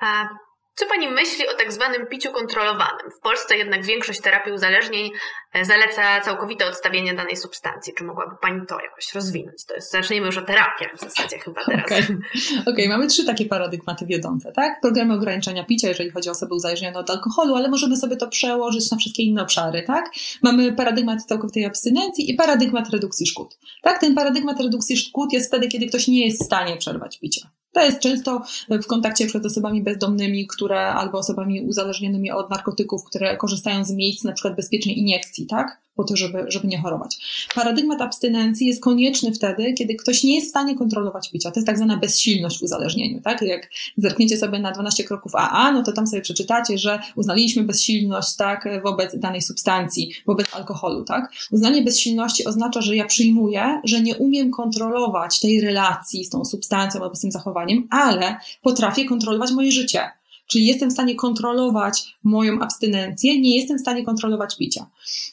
A co Pani myśli o tak zwanym piciu kontrolowanym? W Polsce jednak większość terapii uzależnień e, zaleca całkowite odstawienie danej substancji. Czy mogłaby Pani to jakoś rozwinąć? To jest, zacznijmy już o terapiach w zasadzie chyba teraz. Okej, okay. okay. mamy trzy takie paradygmaty wiodące, tak? Programy ograniczenia picia, jeżeli chodzi o osoby uzależnione od alkoholu, ale możemy sobie to przełożyć na wszystkie inne obszary, tak? Mamy paradygmat całkowitej abstynencji i paradygmat redukcji szkód. Tak, ten paradygmat redukcji szkód jest wtedy, kiedy ktoś nie jest w stanie przerwać picia. To jest często w kontakcie przed osobami bezdomnymi, które albo osobami uzależnionymi od narkotyków, które korzystają z miejsc na przykład bezpiecznej iniekcji, tak? Po to, żeby, żeby nie chorować. Paradygmat abstynencji jest konieczny wtedy, kiedy ktoś nie jest w stanie kontrolować picia. To jest tak zwana bezsilność w uzależnieniu. Tak? Jak zerkniecie sobie na 12 kroków AA, no to tam sobie przeczytacie, że uznaliśmy bezsilność tak, wobec danej substancji, wobec alkoholu. Tak? Uznanie bezsilności oznacza, że ja przyjmuję, że nie umiem kontrolować tej relacji z tą substancją albo z tym zachowaniem, ale potrafię kontrolować moje życie. Czyli jestem w stanie kontrolować moją abstynencję, nie jestem w stanie kontrolować picia.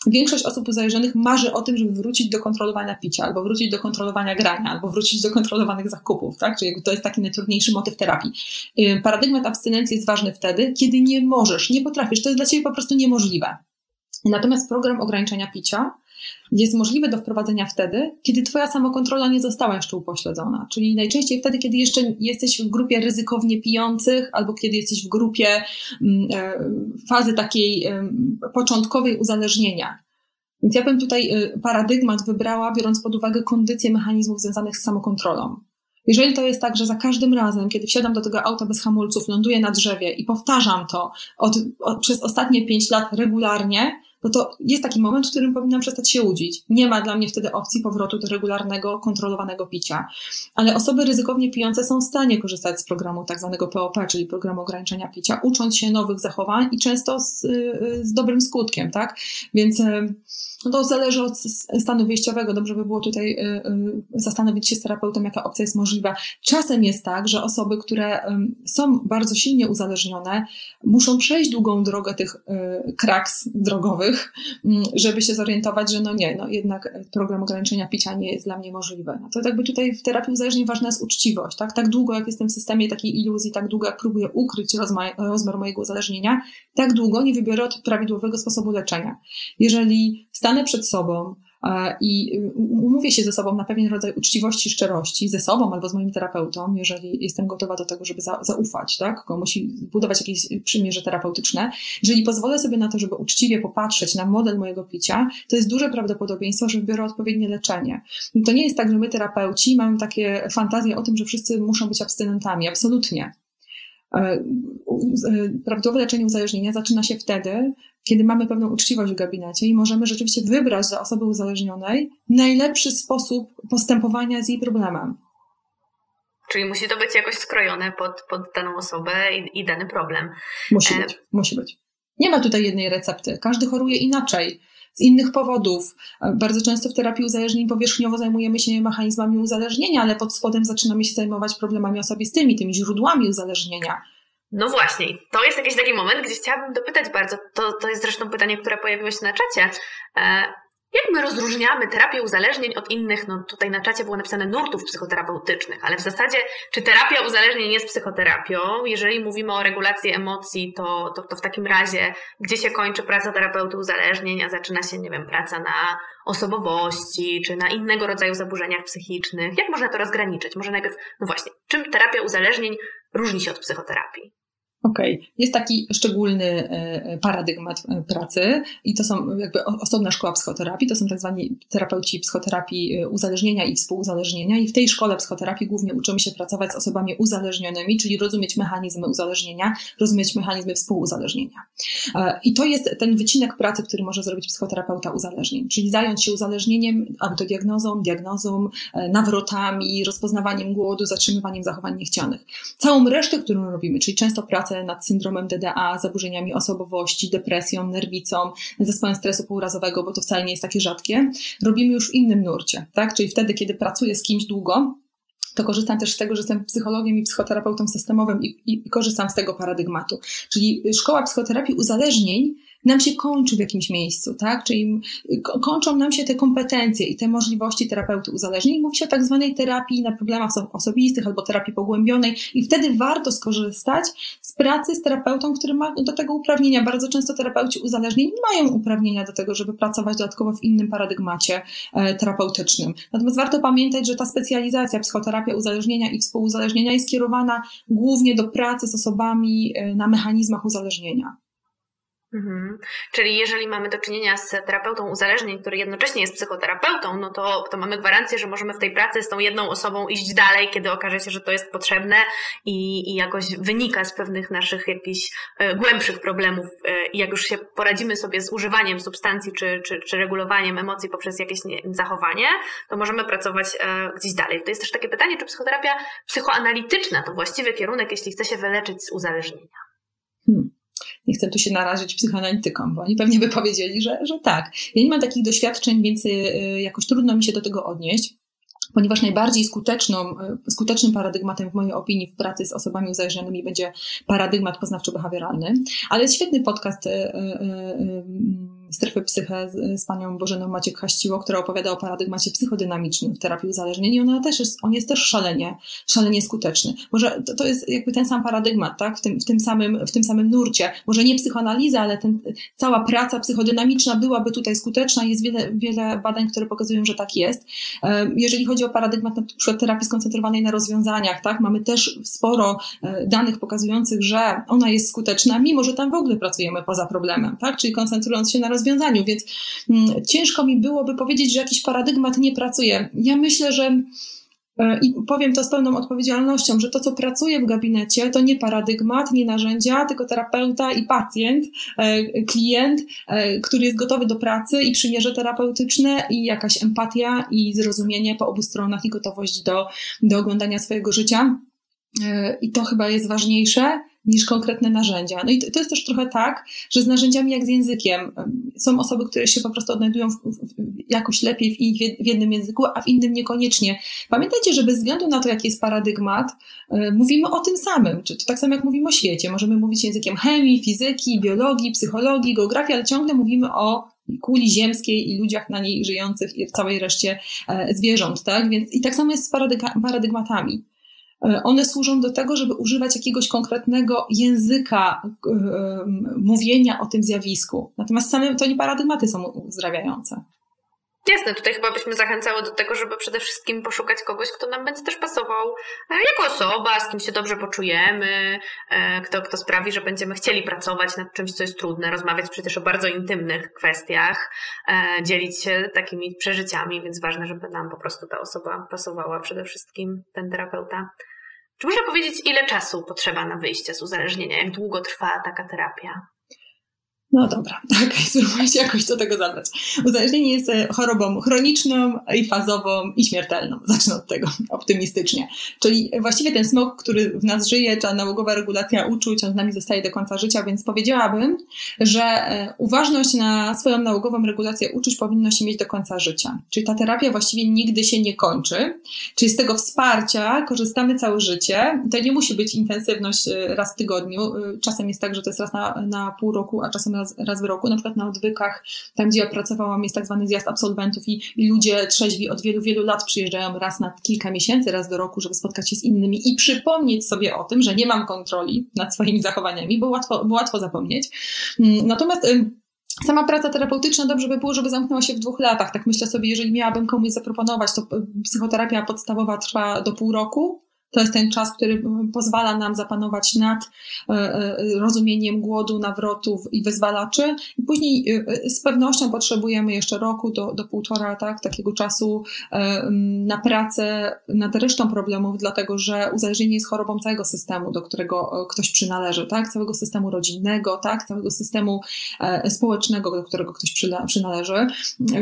Większość osób uzależnionych marzy o tym, żeby wrócić do kontrolowania picia, albo wrócić do kontrolowania grania, albo wrócić do kontrolowanych zakupów, tak? Czyli to jest taki najtrudniejszy motyw terapii. Paradygmat abstynencji jest ważny wtedy, kiedy nie możesz, nie potrafisz, to jest dla ciebie po prostu niemożliwe. Natomiast program ograniczenia picia jest możliwe do wprowadzenia wtedy, kiedy Twoja samokontrola nie została jeszcze upośledzona. Czyli najczęściej wtedy, kiedy jeszcze jesteś w grupie ryzykownie pijących, albo kiedy jesteś w grupie mm, e, fazy takiej początkowej uzależnienia. Więc ja bym tutaj e, paradygmat wybrała, biorąc pod uwagę kondycję mechanizmów związanych z samokontrolą. Jeżeli to jest tak, że za każdym razem, kiedy wsiadam do tego auta bez hamulców, ląduję na drzewie i powtarzam to od, od, przez ostatnie pięć lat regularnie, no to jest taki moment, w którym powinnam przestać się łudzić. Nie ma dla mnie wtedy opcji powrotu do regularnego, kontrolowanego picia. Ale osoby ryzykownie pijące są w stanie korzystać z programu tak zwanego POP, czyli programu ograniczenia picia, ucząc się nowych zachowań i często z, z dobrym skutkiem, tak? Więc no to zależy od stanu wyjściowego. Dobrze by było tutaj y, y, zastanowić się z terapeutą, jaka opcja jest możliwa. Czasem jest tak, że osoby, które są bardzo silnie uzależnione, muszą przejść długą drogę tych y, kraks drogowych, mm, żeby się zorientować, że no nie, no jednak program ograniczenia picia nie jest dla mnie możliwy. No to jakby tutaj w terapii uzależnień ważna jest uczciwość, tak? Tak długo, jak jestem w systemie takiej iluzji, tak długo, jak próbuję ukryć rozmiar mojego uzależnienia, tak długo nie wybiorę od prawidłowego sposobu leczenia. Jeżeli stanę przed sobą i umówię się ze sobą na pewien rodzaj uczciwości, szczerości, ze sobą albo z moim terapeutą, jeżeli jestem gotowa do tego, żeby zaufać, tak? Komuś budować jakieś przymierze terapeutyczne. Jeżeli pozwolę sobie na to, żeby uczciwie popatrzeć na model mojego picia, to jest duże prawdopodobieństwo, że wybiorę odpowiednie leczenie. To nie jest tak, że my terapeuci mamy takie fantazje o tym, że wszyscy muszą być abstynentami. Absolutnie. E, e, prawidłowe leczenie uzależnienia zaczyna się wtedy, kiedy mamy pewną uczciwość w gabinecie i możemy rzeczywiście wybrać dla osoby uzależnionej najlepszy sposób postępowania z jej problemem. Czyli musi to być jakoś skrojone pod, pod daną osobę i, i dany problem. Musi e... być, musi być. Nie ma tutaj jednej recepty. Każdy choruje inaczej z innych powodów. E, bardzo często w terapii uzależnień powierzchniowo zajmujemy się mechanizmami uzależnienia, ale pod spodem zaczynamy się zajmować problemami osobistymi, tymi źródłami uzależnienia. No właśnie, to jest jakiś taki moment, gdzie chciałabym dopytać bardzo, to, to jest zresztą pytanie, które pojawiło się na czacie. Jak my rozróżniamy terapię uzależnień od innych, no tutaj na czacie było napisane nurtów psychoterapeutycznych, ale w zasadzie, czy terapia uzależnień jest psychoterapią? Jeżeli mówimy o regulacji emocji, to, to, to w takim razie, gdzie się kończy praca terapeuty uzależnień, a zaczyna się, nie wiem, praca na osobowości, czy na innego rodzaju zaburzeniach psychicznych? Jak można to rozgraniczyć? Może najpierw, no właśnie, czym terapia uzależnień różni się od psychoterapii? Okej, okay. jest taki szczególny e, e, paradygmat e, pracy i to są jakby osobna szkoła psychoterapii, to są tak zwani terapeuci psychoterapii uzależnienia i współuzależnienia i w tej szkole psychoterapii głównie uczymy się pracować z osobami uzależnionymi, czyli rozumieć mechanizmy uzależnienia, rozumieć mechanizmy współuzależnienia. I to jest ten wycinek pracy, który może zrobić psychoterapeuta uzależnień, czyli zająć się uzależnieniem, autodiagnozą, diagnozą, nawrotami, rozpoznawaniem głodu, zatrzymywaniem zachowań niechcianych. Całą resztę, którą robimy, czyli często pracę pracę nad syndromem DDA, zaburzeniami osobowości, depresją, nerwicą, zespołem stresu pourazowego, bo to wcale nie jest takie rzadkie, robimy już w innym nurcie, tak? Czyli wtedy, kiedy pracuję z kimś długo, to korzystam też z tego, że jestem psychologiem i psychoterapeutą systemowym i, i, i korzystam z tego paradygmatu. Czyli szkoła psychoterapii uzależnień nam się kończy w jakimś miejscu, tak? Czyli kończą nam się te kompetencje i te możliwości terapeuty uzależnień. Mówi się o tak zwanej terapii na problemach osobistych albo terapii pogłębionej i wtedy warto skorzystać z pracy z terapeutą, który ma do tego uprawnienia. Bardzo często terapeuci uzależnień nie mają uprawnienia do tego, żeby pracować dodatkowo w innym paradygmacie e, terapeutycznym. Natomiast warto pamiętać, że ta specjalizacja psychoterapia uzależnienia i współuzależnienia jest kierowana głównie do pracy z osobami e, na mechanizmach uzależnienia. Mhm. Czyli jeżeli mamy do czynienia z terapeutą uzależnień, który jednocześnie jest psychoterapeutą, no to, to mamy gwarancję, że możemy w tej pracy z tą jedną osobą iść dalej, kiedy okaże się, że to jest potrzebne i, i jakoś wynika z pewnych naszych jakichś e, głębszych problemów. E, I jak już się poradzimy sobie z używaniem substancji czy, czy, czy regulowaniem emocji poprzez jakieś nie, zachowanie, to możemy pracować e, gdzieś dalej. To jest też takie pytanie, czy psychoterapia psychoanalityczna to właściwy kierunek, jeśli chce się wyleczyć z uzależnienia? Hmm nie chcę tu się narazić psychoanalitykom, bo oni pewnie by powiedzieli, że, że tak. Ja nie mam takich doświadczeń, więc y, jakoś trudno mi się do tego odnieść ponieważ najbardziej skuteczną, y, skutecznym paradygmatem w mojej opinii w pracy z osobami uzależnionymi będzie paradygmat poznawczo-behawioralny, ale jest świetny podcast y, strefy psyche z, z panią Bożeną Maciek Haściło, która opowiada o paradygmacie psychodynamicznym w terapii uzależnień i ona też jest, on jest też szalenie, szalenie skuteczny. Może to, to jest jakby ten sam paradygmat, tak? W tym, w tym, samym, w tym samym nurcie. Może nie psychoanaliza, ale ten, cała praca psychodynamiczna byłaby tutaj skuteczna. Jest wiele, wiele badań, które pokazują, że tak jest. Jeżeli chodzi o paradygmat na przykład terapii skoncentrowanej na rozwiązaniach, tak? Mamy też sporo e, danych pokazujących, że ona jest skuteczna, mimo że tam w ogóle pracujemy poza problemem, tak? Czyli koncentrując się na rozwiązaniach, rozwiązaniu, więc mm, ciężko mi byłoby powiedzieć, że jakiś paradygmat nie pracuje. Ja myślę, że e, i powiem to z pełną odpowiedzialnością, że to, co pracuje w gabinecie, to nie paradygmat, nie narzędzia, tylko terapeuta i pacjent, e, klient, e, który jest gotowy do pracy i przymierze terapeutyczne i jakaś empatia i zrozumienie po obu stronach i gotowość do, do oglądania swojego życia. I to chyba jest ważniejsze niż konkretne narzędzia. No i to, jest też trochę tak, że z narzędziami jak z językiem. Są osoby, które się po prostu odnajdują w, w, jakoś lepiej w, w, jednym języku, a w innym niekoniecznie. Pamiętajcie, że bez względu na to, jaki jest paradygmat, y, mówimy o tym samym. Czy to tak samo jak mówimy o świecie. Możemy mówić językiem chemii, fizyki, biologii, psychologii, geografii, ale ciągle mówimy o kuli ziemskiej i ludziach na niej żyjących i w całej reszcie e, zwierząt, tak? Więc i tak samo jest z paradygmatami. E, one służą do tego, żeby używać jakiegoś konkretnego języka e, mówienia o tym zjawisku. Natomiast same to nie paradygmaty są uzdrawiające. Jasne, tutaj chyba byśmy zachęcały do tego, żeby przede wszystkim poszukać kogoś, kto nam będzie też pasował e, jako osoba, z kim się dobrze poczujemy, kto, kto sprawi, że będziemy chcieli pracować nad czymś, co jest trudne, rozmawiać przecież o bardzo intymnych kwestiach, dzielić się takimi przeżyciami, więc ważne, żeby nam po prostu ta osoba pasowała przede wszystkim, ten terapeuta. Czy można powiedzieć, ile czasu potrzeba na wyjście z uzależnienia? Jak długo trwa taka terapia? No dobra, okej, okay, spróbuję się jakoś do tego zabrać. Uzależnienie jest e, chorobą chroniczną i fazową i śmiertelną. Zacznę od tego optymistycznie. Czyli właściwie ten smog, który w nas żyje, ta nałogowa regulacja uczuć, on z nami zostaje do końca życia, więc powiedziałabym, że e, uważność na swoją nałogową regulację uczuć powinno się mieć do końca życia. Czyli ta terapia właściwie nigdy się nie kończy. Czyli z tego wsparcia korzystamy całe życie. To nie musi być intensywność e, raz w tygodniu. Czasem jest tak, że to jest raz na, na pół roku, a czasem raz raz, raz w roku. Na przykład na odwykach, tam gdzie ja pracowałam, jest tak zwany zjazd absolwentów i, i ludzie trzeźwi od wielu, wielu lat przyjeżdżają raz na kilka miesięcy, raz do roku, żeby spotkać się z innymi i przypomnieć sobie o tym, że nie mam kontroli nad swoimi zachowaniami, bo łatwo, bo łatwo zapomnieć. Mm, natomiast Sama praca terapeutyczna dobrze by było, żeby zamknęła się w dwóch latach. Tak myślę sobie, jeżeli miałabym komuś zaproponować, to psychoterapia podstawowa trwa do pół roku, to jest ten czas, który pozwala nam zapanować nad e, e, rozumieniem głodu, nawrotów i wyzwalaczy. I później e, z pewnością potrzebujemy jeszcze roku do, do półtora, tak, takiego czasu na pracę nad resztą problemów, dlatego że uzależnienie jest chorobą całego systemu, do którego ktoś przynależy, tak, całego systemu rodzinnego, tak, całego systemu społecznego, do którego ktoś przynależy.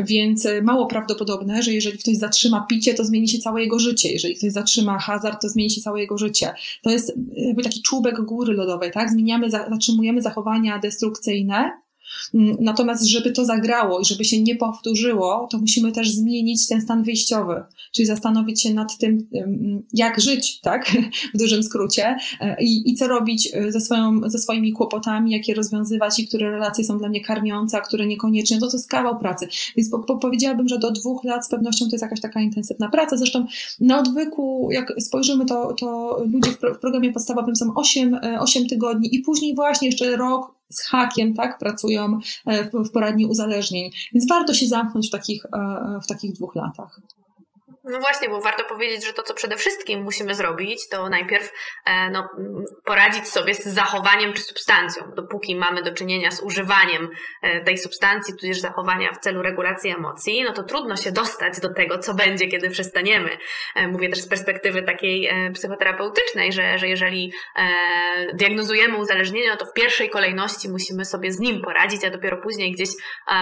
Więc mało prawdopodobne, że jeżeli ktoś zatrzyma picie, to zmieni się całe jego życie. Jeżeli ktoś zatrzyma hazard, to zmieni zmieni się całe jego życie. To jest jakby taki czubek góry lodowej, tak? Zmieniamy, zatrzymujemy zachowania destrukcyjne, natomiast, żeby to zagrało i żeby się nie powtórzyło, to musimy też zmienić ten stan wyjściowy, czyli zastanowić się nad tym, jak żyć, tak, w dużym skrócie, e, i, i co robić e, ze, swoją, ze swoimi kłopotami, jak je rozwiązywać i które relacje są dla mnie karmiące, a które niekoniecznie. To to jest kawał pracy. Więc po, po, powiedziałabym, że do dwóch lat z pewnością to jest jakaś taka intensywna praca. Zresztą na odwyku, jak spojrzymy, to, to ludzie w, pro, w programie podstawowym są 8, 8 e, tygodni i później właśnie jeszcze rok z hakiem, tak, pracują e, w, poradni uzależnień. Więc warto się zamknąć w takich, e, w takich dwóch latach. No właśnie, bo warto powiedzieć, że to, co przede wszystkim musimy zrobić, to najpierw e, no, poradzić sobie z zachowaniem czy substancją. Dopóki mamy do czynienia z używaniem e, tej substancji, tudzież zachowania w celu regulacji emocji, no to trudno się dostać do tego, co będzie, kiedy przestaniemy. E, mówię też z perspektywy takiej psychoterapeutycznej, że, że jeżeli diagnozujemy uzależnienie, to w pierwszej kolejności musimy sobie z nim poradzić, a dopiero później gdzieś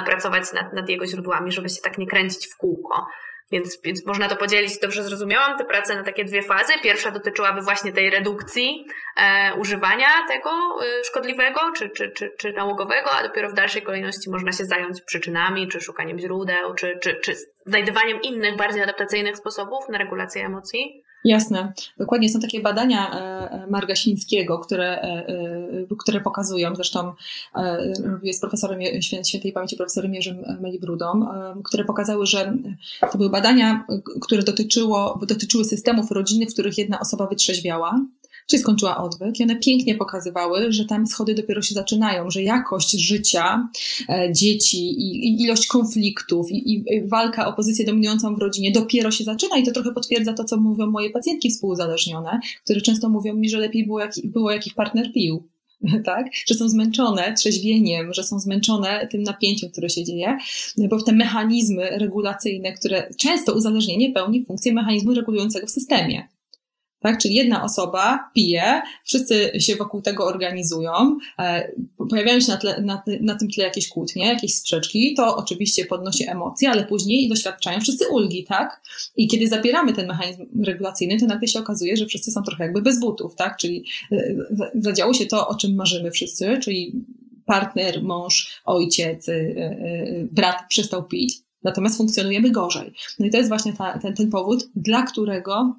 pracować nad, nad jego źródłami, żeby się tak nie kręcić w kółko. Więc, więc można to podzielić, dobrze zrozumiałam, tę pracę na takie dwie fazy. Pierwsza dotyczyłaby właśnie tej redukcji e, używania tego e, szkodliwego czy, czy, czy, czy nałogowego, a dopiero w dalszej kolejności można się zająć przyczynami, czy szukaniem źródeł, czy, czy, czy znajdywaniem innych, bardziej adaptacyjnych sposobów na regulację emocji. Jasne. Dokładnie są takie badania e, e, Margasińskiego, które, e, które pokazują, zresztą jest profesorem świętej pamięci profesorem Jerzym Melibrudą, które pokazały, że to były badania, które dotyczyło, dotyczyły systemów rodzinnych, w których jedna osoba wytrzeźwiała czyli skończyła odwyk i one pięknie pokazywały, że tam schody dopiero się zaczynają, że jakość życia e, dzieci i, i ilość konfliktów i, i, walka o pozycję dominującą w rodzinie dopiero się zaczyna i to trochę potwierdza to, co mówią moje pacjentki współuzależnione, które często mówią mi, że lepiej było, jak, było jak ich partner pił tak? Że są zmęczone trzeźwieniem, że są zmęczone tym napięciem, które się dzieje, bo te mechanizmy regulacyjne, które często uzależnienie pełni funkcję mechanizmu regulującego w systemie. Tak? Czyli jedna osoba pije, wszyscy się wokół tego organizują, e, pojawiają się na, tle, na, na, tym tle jakieś kłótnie, jakieś sprzeczki, to oczywiście podnosi emocje, ale później doświadczają wszyscy ulgi, tak? I kiedy zapieramy ten mechanizm regulacyjny, to nagle się okazuje, że wszyscy są trochę jakby bez butów, tak? Czyli e, zadziało się to, o czym marzymy wszyscy, czyli partner, mąż, ojciec, e, brat przestał pić, natomiast funkcjonujemy gorzej. No i to jest właśnie ta, ten, ten powód, dla którego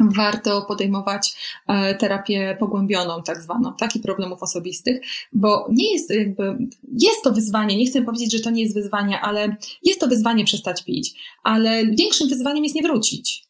warto podejmować e, terapię pogłębioną, tak zwaną, takich problemów osobistych, bo nie jest jakby, jest to wyzwanie, nie chcę powiedzieć, że to nie jest wyzwanie, ale jest to wyzwanie przestać pić, ale większym wyzwaniem jest nie wrócić.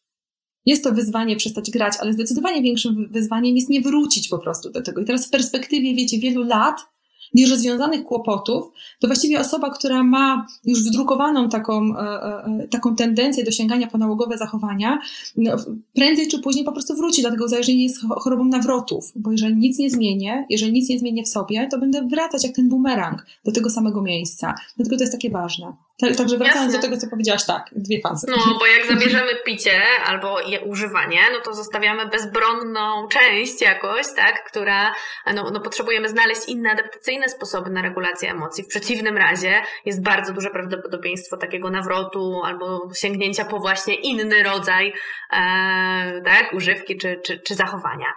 Jest to wyzwanie przestać grać, ale zdecydowanie większym wyzwaniem jest nie wrócić po prostu do tego. I teraz w perspektywie, wiecie, wielu lat nierozwiązanych kłopotów, to właściwie osoba, która ma już wdrukowaną taką, e, e, taką tendencję do sięgania po nałogowe zachowania, no, prędzej czy później po prostu wróci, dlatego uzależnienie jest chorobą nawrotów, bo jeżeli nic nie zmienię, jeżeli nic nie zmienię w sobie, to będę wracać jak ten bumerang do tego samego miejsca. Dlatego to jest takie ważne. Także wracając Jasne. do tego, co powiedziałaś, tak, dwie fazy. No, bo jak zabierzemy picie albo je używanie, no to zostawiamy bezbronną część jakoś, tak, która, no, no potrzebujemy znaleźć inne adaptacyjne sposoby na regulację emocji. W przeciwnym razie jest bardzo duże prawdopodobieństwo takiego nawrotu albo sięgnięcia po właśnie inny rodzaj, e, tak, używki czy, czy, czy zachowania.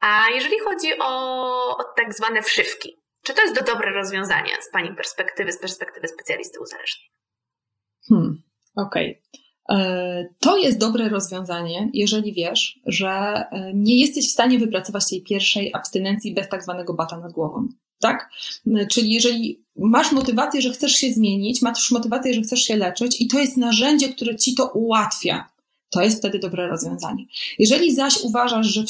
A jeżeli chodzi o, o tak zwane wszywki, czy to jest to dobre rozwiązanie z Pani perspektywy, z perspektywy specjalisty uzależnień? Hmm, okej. Okay. E, to jest dobre rozwiązanie, jeżeli wiesz, że e, nie jesteś w stanie wypracować tej pierwszej abstynencji bez tak zwanego bata nad głową. Tak? E, czyli jeżeli masz motywację, że chcesz się zmienić, masz motywację, że chcesz się leczyć i to jest narzędzie, które ci to ułatwia, to jest wtedy dobre rozwiązanie. Jeżeli zaś uważasz, że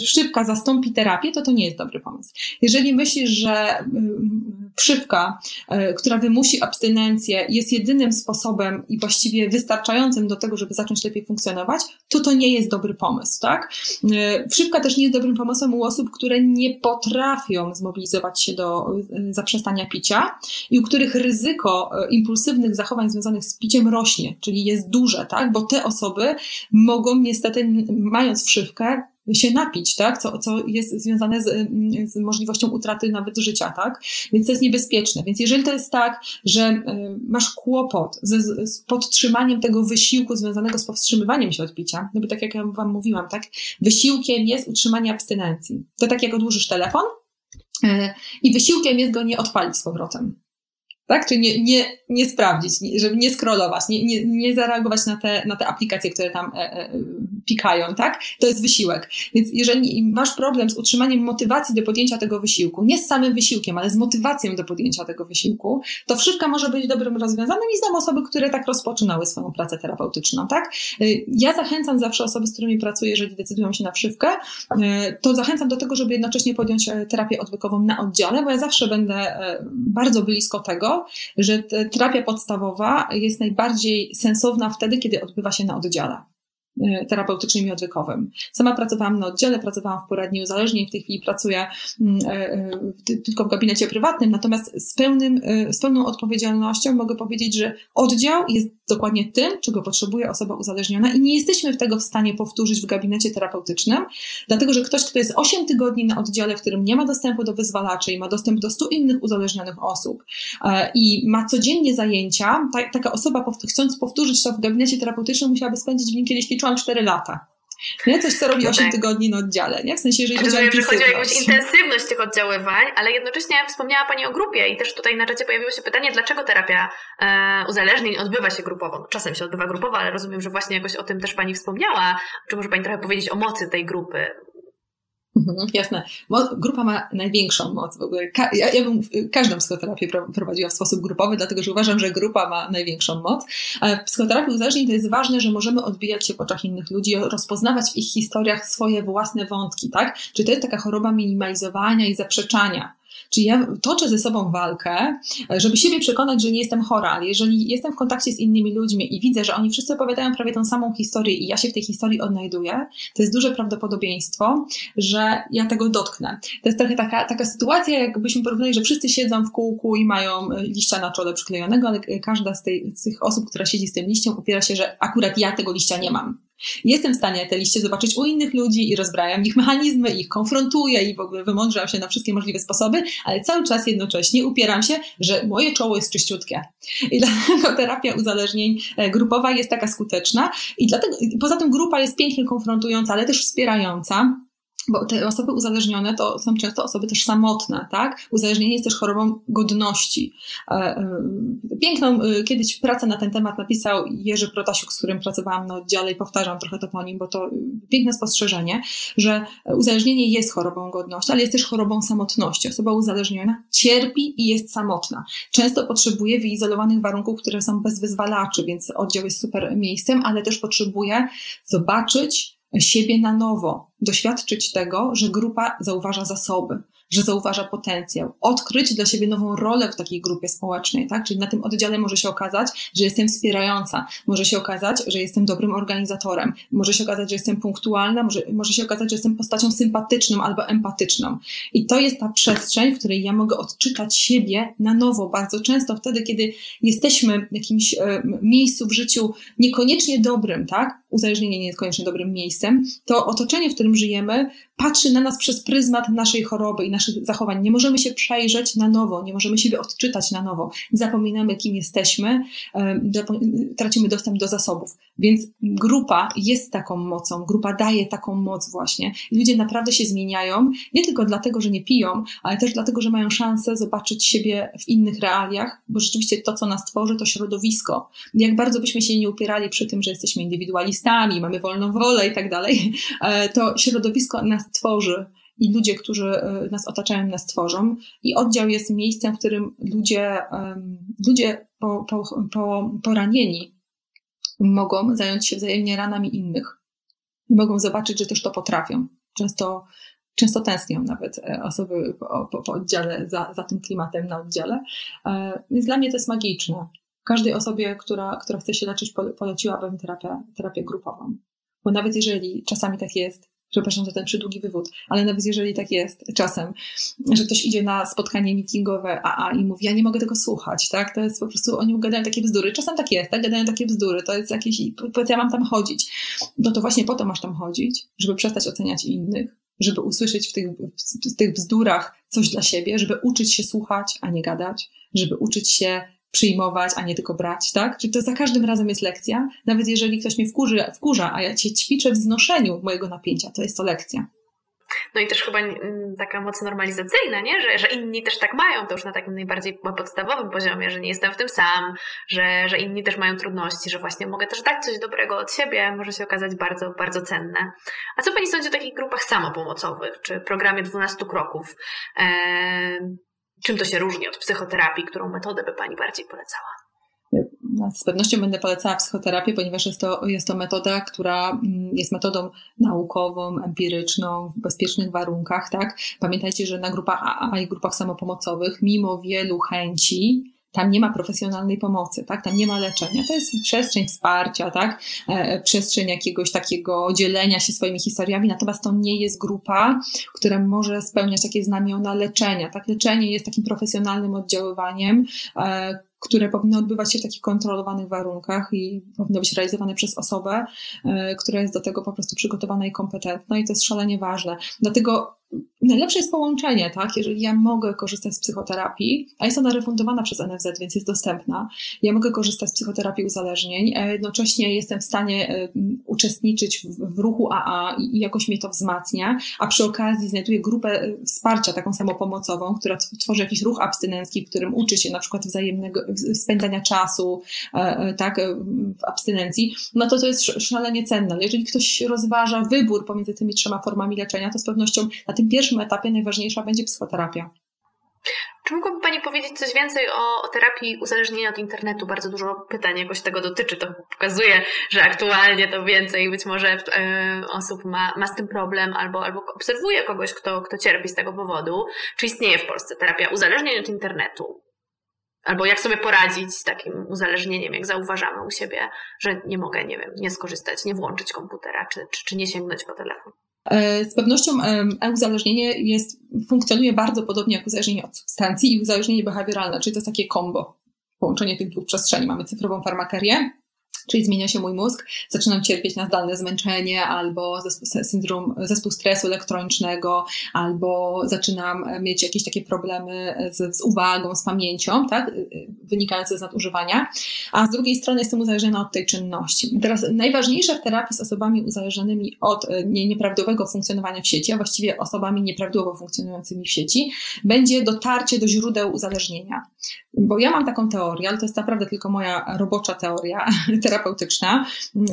wszywka zastąpi terapię, to to nie jest dobry pomysł. Jeżeli myślisz, że mm, wszywka, e, która wymusi abstynencję, jest jedynym sposobem i właściwie wystarczającym do tego, żeby zacząć lepiej funkcjonować, to to nie jest dobry pomysł, tak? E, wszywka też nie jest dobrym pomysłem u osób, które nie potrafią zmobilizować się do zaprzestania picia i u których ryzyko impulsywnych zachowań związanych z piciem rośnie, czyli jest duże, tak? Bo te osoby osoby mogą niestety, mając wszywkę, się napić, tak? Co, co jest związane z, z, możliwością utraty nawet życia, tak? Więc to jest niebezpieczne. Więc jeżeli to jest tak, że y, masz kłopot z, podtrzymaniem tego wysiłku związanego z powstrzymywaniem się od picia, no bo tak jak ja Wam mówiłam, tak? Wysiłkiem jest utrzymanie abstynencji. To tak jak odłożysz telefon y, i wysiłkiem jest go nie odpalić z powrotem tak? Czyli nie, nie, nie sprawdzić, żeby nie scrollować, nie, nie, nie zareagować na te, na te aplikacje, które tam e, e, pikają, tak? To jest wysiłek. Więc jeżeli masz problem z utrzymaniem motywacji do podjęcia tego wysiłku, nie z samym wysiłkiem, ale z motywacją do podjęcia tego wysiłku, to wszywka może być dobrym rozwiązaniem i znam osoby, które tak rozpoczynały swoją pracę terapeutyczną, tak? E, ja zachęcam zawsze osoby, z którymi pracuję, jeżeli decydują się na wszywkę, e, to zachęcam do tego, żeby jednocześnie podjąć e, terapię odwykową na oddziale, bo ja zawsze będę bardzo blisko tego, że terapia podstawowa jest najbardziej sensowna wtedy, kiedy odbywa się na oddziale. E, terapeutycznym i odwykowym. Sama pracowałam na oddziale, pracowałam w poradni uzależnień, w tej chwili pracuję mm, e, e, tylko w gabinecie prywatnym, natomiast z, pełnym, z pełną odpowiedzialnością mogę powiedzieć, że oddział jest dokładnie tym, czego potrzebuje osoba uzależniona i nie jesteśmy tego w stanie powtórzyć w gabinecie terapeutycznym, dlatego że ktoś, kto jest 8 tygodni na oddziale, w którym nie ma dostępu do wyzwalaczy i ma dostęp do 100 innych uzależnionych osób i ma codziennie zajęcia, ta, taka osoba chcąc powtórzyć to w gabinecie terapeutycznym musiałaby spędzić w nim kiedyś liczyłam 4 lata. Nie? Coś, co robi no 8 tak. tygodni na oddziale, nie? W sensie, jeżeli chodzi o że chodzi o jakąś intensywność tych oddziaływań, ale jednocześnie wspomniała Pani o grupie i też tutaj na czacie pojawiło się pytanie, dlaczego terapia e, uzależnień odbywa się grupowo? Czasem się odbywa grupowo, ale rozumiem, że właśnie jakoś o tym też Pani wspomniała. Czy może Pani trochę powiedzieć o mocy tej grupy? Mhm, jasne. Grupa ma największą moc w ogóle. Ja, ja bym każdą psychoterapię prowadziła w sposób grupowy, dlatego że uważam, że grupa ma największą moc. Ale w psychoterapii uzależnień to jest ważne, że możemy odbijać się w oczach innych ludzi, rozpoznawać w ich historiach swoje własne wątki, tak? Czy to jest taka choroba minimalizowania i zaprzeczania? Czyli ja toczę ze sobą walkę, żeby siebie przekonać, że nie jestem chora, ale jeżeli jestem w kontakcie z innymi ludźmi i widzę, że oni wszyscy opowiadają prawie tą samą historię i ja się w tej historii odnajduję, to jest duże prawdopodobieństwo, że ja tego dotknę. To jest trochę taka, taka sytuacja, jakbyśmy porównali, że wszyscy siedzą w kółku i mają liścia na czole przyklejonego, ale każda z, tej, z tych osób, która siedzi z tym liściem, upiera się, że akurat ja tego liścia nie mam. Jestem w stanie te liście zobaczyć u innych ludzi i rozbrajam ich mechanizmy, ich konfrontuję i w ogóle wymądrzam się na wszystkie możliwe sposoby, ale cały czas jednocześnie upieram się, że moje czoło jest czyściutkie. I dlatego terapia uzależnień e, grupowa jest taka skuteczna i dlatego, poza tym grupa jest pięknie konfrontująca, ale też wspierająca bo te osoby uzależnione to są często osoby też samotne, tak? Uzależnienie jest też chorobą godności. E, e, piękną e, kiedyś pracę na ten temat napisał Jerzy Protasiuk, z którym pracowałam na oddziale i powtarzam trochę to po nim, bo to piękne spostrzeżenie, że uzależnienie jest chorobą godności, ale jest też chorobą samotności. Osoba uzależniona cierpi i jest samotna. Często potrzebuje wyizolowanych warunków, które są bez wyzwalaczy, więc oddział jest super miejscem, ale też potrzebuje zobaczyć siebie na nowo, doświadczyć tego, że grupa zauważa zasoby, że zauważa potencjał, odkryć dla siebie nową rolę w takiej grupie społecznej, tak? Czyli na tym oddziale może się okazać, że jestem wspierająca, może się okazać, że jestem dobrym organizatorem, może się okazać, że jestem punktualna, może, może się okazać, że jestem postacią sympatyczną albo empatyczną. I to jest ta przestrzeń, w której ja mogę odczytać siebie na nowo. Bardzo często wtedy, kiedy jesteśmy w jakimś e, miejscu w życiu niekoniecznie dobrym, tak? Uzależnienie nie jest koniecznie dobrym miejscem, to otoczenie, w którym żyjemy, patrzy na nas przez pryzmat naszej choroby i naszych zachowań. Nie możemy się przejrzeć na nowo, nie możemy siebie odczytać na nowo. Zapominamy, kim jesteśmy, tracimy dostęp do zasobów. Więc grupa jest taką mocą, grupa daje taką moc właśnie. Ludzie naprawdę się zmieniają, nie tylko dlatego, że nie piją, ale też dlatego, że mają szansę zobaczyć siebie w innych realiach, bo rzeczywiście to, co nas tworzy, to środowisko. Jak bardzo byśmy się nie upierali przy tym, że jesteśmy indywidualistami, mamy wolną wolę i tak dalej, e, to środowisko nas tworzy i ludzie, którzy e, nas otaczają, nas tworzą. I oddział jest miejscem, w którym ludzie, ludzie po, po, po, poranieni mogą zająć się wzajemnie ranami innych. I mogą zobaczyć, że też to potrafią. Często, często tęsknią nawet e, osoby po, po, po oddziale za, za tym klimatem na oddziale. E, więc dla mnie to jest magiczne. Każdej osobie, która, która chce się leczyć, poleciłabym terapię, terapię grupową. Bo nawet jeżeli czasami tak jest, przepraszam za ten przydługi wywód, ale nawet jeżeli tak jest czasem, że ktoś idzie na spotkanie meetingowe AA i mówi, ja nie mogę tego słuchać, tak? To jest po prostu, oni gadają takie bzdury. Czasem tak jest, tak? Gadają takie bzdury, to jest jakieś, ja mam tam chodzić. No to właśnie po to masz tam chodzić, żeby przestać oceniać innych, żeby usłyszeć w tych, w tych bzdurach coś dla siebie, żeby uczyć się słuchać, a nie gadać, żeby uczyć się przyjmować, a nie tylko brać, tak? Czyli to za każdym razem jest lekcja. Nawet jeżeli ktoś mnie wkurzy, wkurza, a ja cię ćwiczę w znoszeniu mojego napięcia, to jest to lekcja. No i też chyba taka moc normalizacyjna, nie? Że, że inni też tak mają, to już na takim najbardziej podstawowym poziomie, że nie jestem w tym sam, że, że inni też mają trudności, że właśnie mogę też dać coś dobrego od siebie, może się okazać bardzo, bardzo cenne. A co Pani sądzi o takich grupach samopomocowych, czy programie 12 kroków? Eee, Czym to się różni od psychoterapii? Którą metodę by Pani bardziej polecała? No, z pewnością będę polecała psychoterapię, ponieważ jest to, jest to metoda, która mm, jest metodą naukową, empiryczną, w bezpiecznych warunkach. Tak? Pamiętajcie, że na grupach AA i grupach samopomocowych, mimo wielu chęci, tam nie ma profesjonalnej pomocy, tak? Tam nie ma leczenia. To jest przestrzeń wsparcia, tak? E, przestrzeń jakiegoś takiego dzielenia się swoimi historiami, natomiast to nie jest grupa, która może spełniać takie znamiona leczenia, tak? Leczenie jest takim profesjonalnym oddziaływaniem, e, które powinno odbywać się w takich kontrolowanych warunkach i powinno być realizowane przez osobę, e, która jest do tego po prostu przygotowana i kompetentna i to jest szalenie ważne. Dlatego najlepsze jest połączenie, tak? Jeżeli ja mogę korzystać z psychoterapii, a jest ona refundowana przez NFZ, więc jest dostępna, ja mogę korzystać z psychoterapii uzależnień, a jednocześnie jestem w stanie e, uczestniczyć w, ruchu AA i jakoś mnie to wzmacnia, a przy okazji znajduję grupę e, wsparcia taką samopomocową, która tworzy jakiś ruch abstynencki, w którym uczy się na przykład wzajemnego spędzania czasu, e, tak, w abstynencji, no to to jest szalenie cenne. Jeżeli ktoś rozważa wybór pomiędzy tymi trzema formami leczenia, to z pewnością na tym tym pierwszym etapie najważniejsza będzie psychoterapia. Czy mogłaby Pani powiedzieć coś więcej o, o, terapii uzależnienia od internetu? Bardzo dużo pytań jakoś tego dotyczy. To pokazuje, że aktualnie to więcej być może e, osób ma, ma z tym problem albo, albo obserwuje kogoś, kto, kto cierpi z tego powodu. Czy istnieje w Polsce terapia uzależnienia od internetu? Albo jak sobie poradzić z takim uzależnieniem, jak zauważamy u siebie, że nie mogę, nie wiem, nie skorzystać, nie włączyć komputera, czy, czy, czy nie sięgnąć po telefon? E, z pewnością e-uzależnienie jest, funkcjonuje bardzo podobnie jak uzależnienie od substancji i uzależnienie behawioralne, czyli to jest takie kombo, połączenie tych dwóch przestrzeni. Mamy cyfrową farmakerię, czyli zmienia się mój mózg, zaczynam cierpieć na zdalne zmęczenie albo zespół, syndrom, zespół stresu elektronicznego, albo zaczynam mieć jakieś takie problemy z, z uwagą, z pamięcią, tak, wynikające z nadużywania, a z drugiej strony jestem uzależniona od tej czynności. Teraz najważniejsze w terapii z osobami uzależnionymi od e, nieprawidłowego funkcjonowania w sieci, a właściwie osobami nieprawidłowo funkcjonującymi w sieci, będzie dotarcie do źródeł uzależnienia. Bo ja mam taką teorię, ale to jest naprawdę tylko moja robocza teoria, terapeutyczna,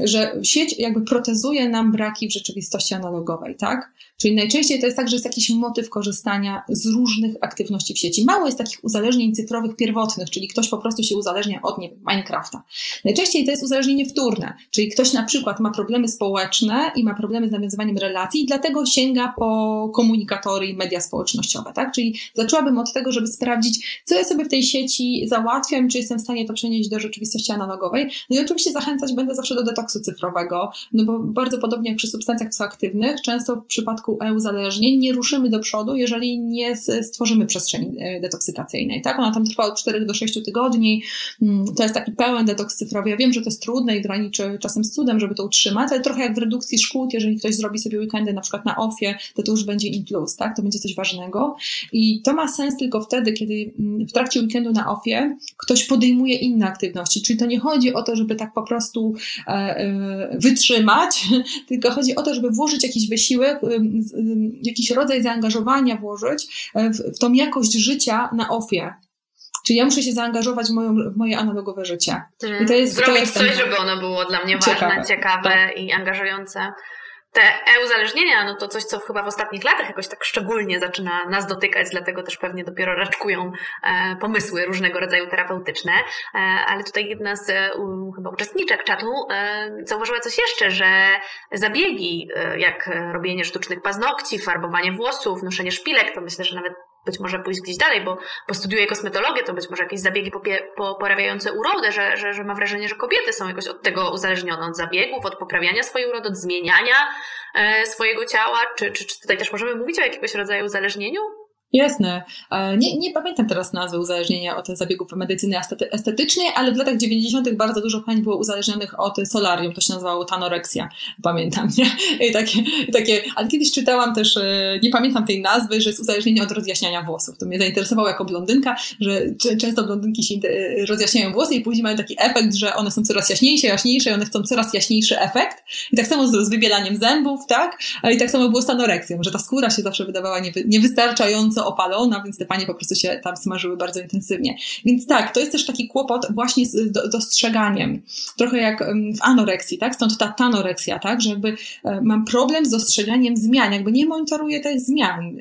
że sieć jakby protezuje nam braki w rzeczywistości analogowej, tak? Czyli najczęściej to jest tak, że jest jakiś motyw korzystania z różnych aktywności w sieci. Mało jest takich uzależnień cyfrowych pierwotnych, czyli ktoś po prostu się uzależnia od nie Minecrafta. Najczęściej to jest uzależnienie wtórne, czyli ktoś na przykład ma problemy społeczne i ma problemy z nawiązywaniem relacji i dlatego sięga po komunikatory i media społecznościowe, tak? Czyli zaczęłabym od tego, żeby sprawdzić, co ja sobie w tej sieci załatwiam, czy jestem w stanie to przenieść do rzeczywistości analogowej. No i oczywiście zachęcać będę zawsze do detoksu cyfrowego, no bo bardzo podobnie jak przy substancjach psychoaktywnych, często w przypadku e-uzależnień nie ruszymy do przodu, jeżeli nie stworzymy przestrzeni e, detoksykacyjnej, tak? Ona tam trwa od 4 do 6 tygodni, mm, to jest taki pełen detoks cyfrowy. Ja wiem, że to jest trudne i graniczy czasem z cudem, żeby to utrzymać, ale trochę jak w redukcji szkód, jeżeli ktoś zrobi sobie weekendy na przykład na ofie, to to już będzie in plus, tak? To będzie coś ważnego i to ma sens tylko wtedy, kiedy mm, w trakcie weekendu na ofie ktoś podejmuje inne aktywności, czyli to nie chodzi o to, żeby tak po prostu e, e, wytrzymać, tylko chodzi o to, żeby włożyć jakiś wysiłek, jakiś rodzaj zaangażowania włożyć w, w tą jakość życia na ofie. Czyli ja muszę się zaangażować w, moją, w moje analogowe życie. I to jest, Zrobić to jest coś, żeby ono było dla mnie ważne, ciekawe, ciekawe tak. i angażujące te e-uzależnienia, no to coś, co chyba w ostatnich latach jakoś tak szczególnie zaczyna nas dotykać, dlatego też pewnie dopiero raczkują e, pomysły różnego rodzaju terapeutyczne. E, ale tutaj jedna z e, u, chyba uczestniczek czatu e, zauważyła coś jeszcze, że zabiegi, e, jak robienie sztucznych paznokci, farbowanie włosów, noszenie szpilek, to myślę, że nawet być może pójść gdzieś dalej, bo, bo studiuje kosmetologię, to być może jakieś zabiegi popie, poprawiające urodę, że, że, że ma wrażenie, że kobiety są jakoś od tego uzależnione, od zabiegów, od poprawiania swojej urody, od zmieniania e, swojego ciała. Czy, czy, czy tutaj też możemy mówić o jakiegoś rodzaju uzależnieniu? Jasne. Nie, nie pamiętam teraz nazwy uzależnienia od zabiegów medycyny estetycznej, ale w latach 90. bardzo dużo pań było uzależnionych od solarium, to się nazywało tanoreksja, pamiętam, nie? I takie, takie, ale kiedyś czytałam też, e, nie pamiętam tej nazwy, że jest uzależnienie od rozjaśniania włosów. To mnie zainteresowało jako blondynka, że często blondynki się e, rozjaśniają włosy i później mają taki efekt, że one są coraz jaśniejsze, jaśniejsze i one chcą coraz jaśniejszy efekt. I tak samo z wybielaniem zębów, tak? I tak samo było z tanoreksją, że ta skóra się zawsze wydawała niewystarczająco bardzo opalona, więc te panie po prostu się tam smażyły bardzo intensywnie. Więc tak, to jest też taki kłopot właśnie z dostrzeganiem. Trochę jak w anoreksji, tak? Stąd ta tanoreksja, tak? Że jakby e, mam problem z dostrzeganiem zmian, jakby nie monitoruję tych zmian.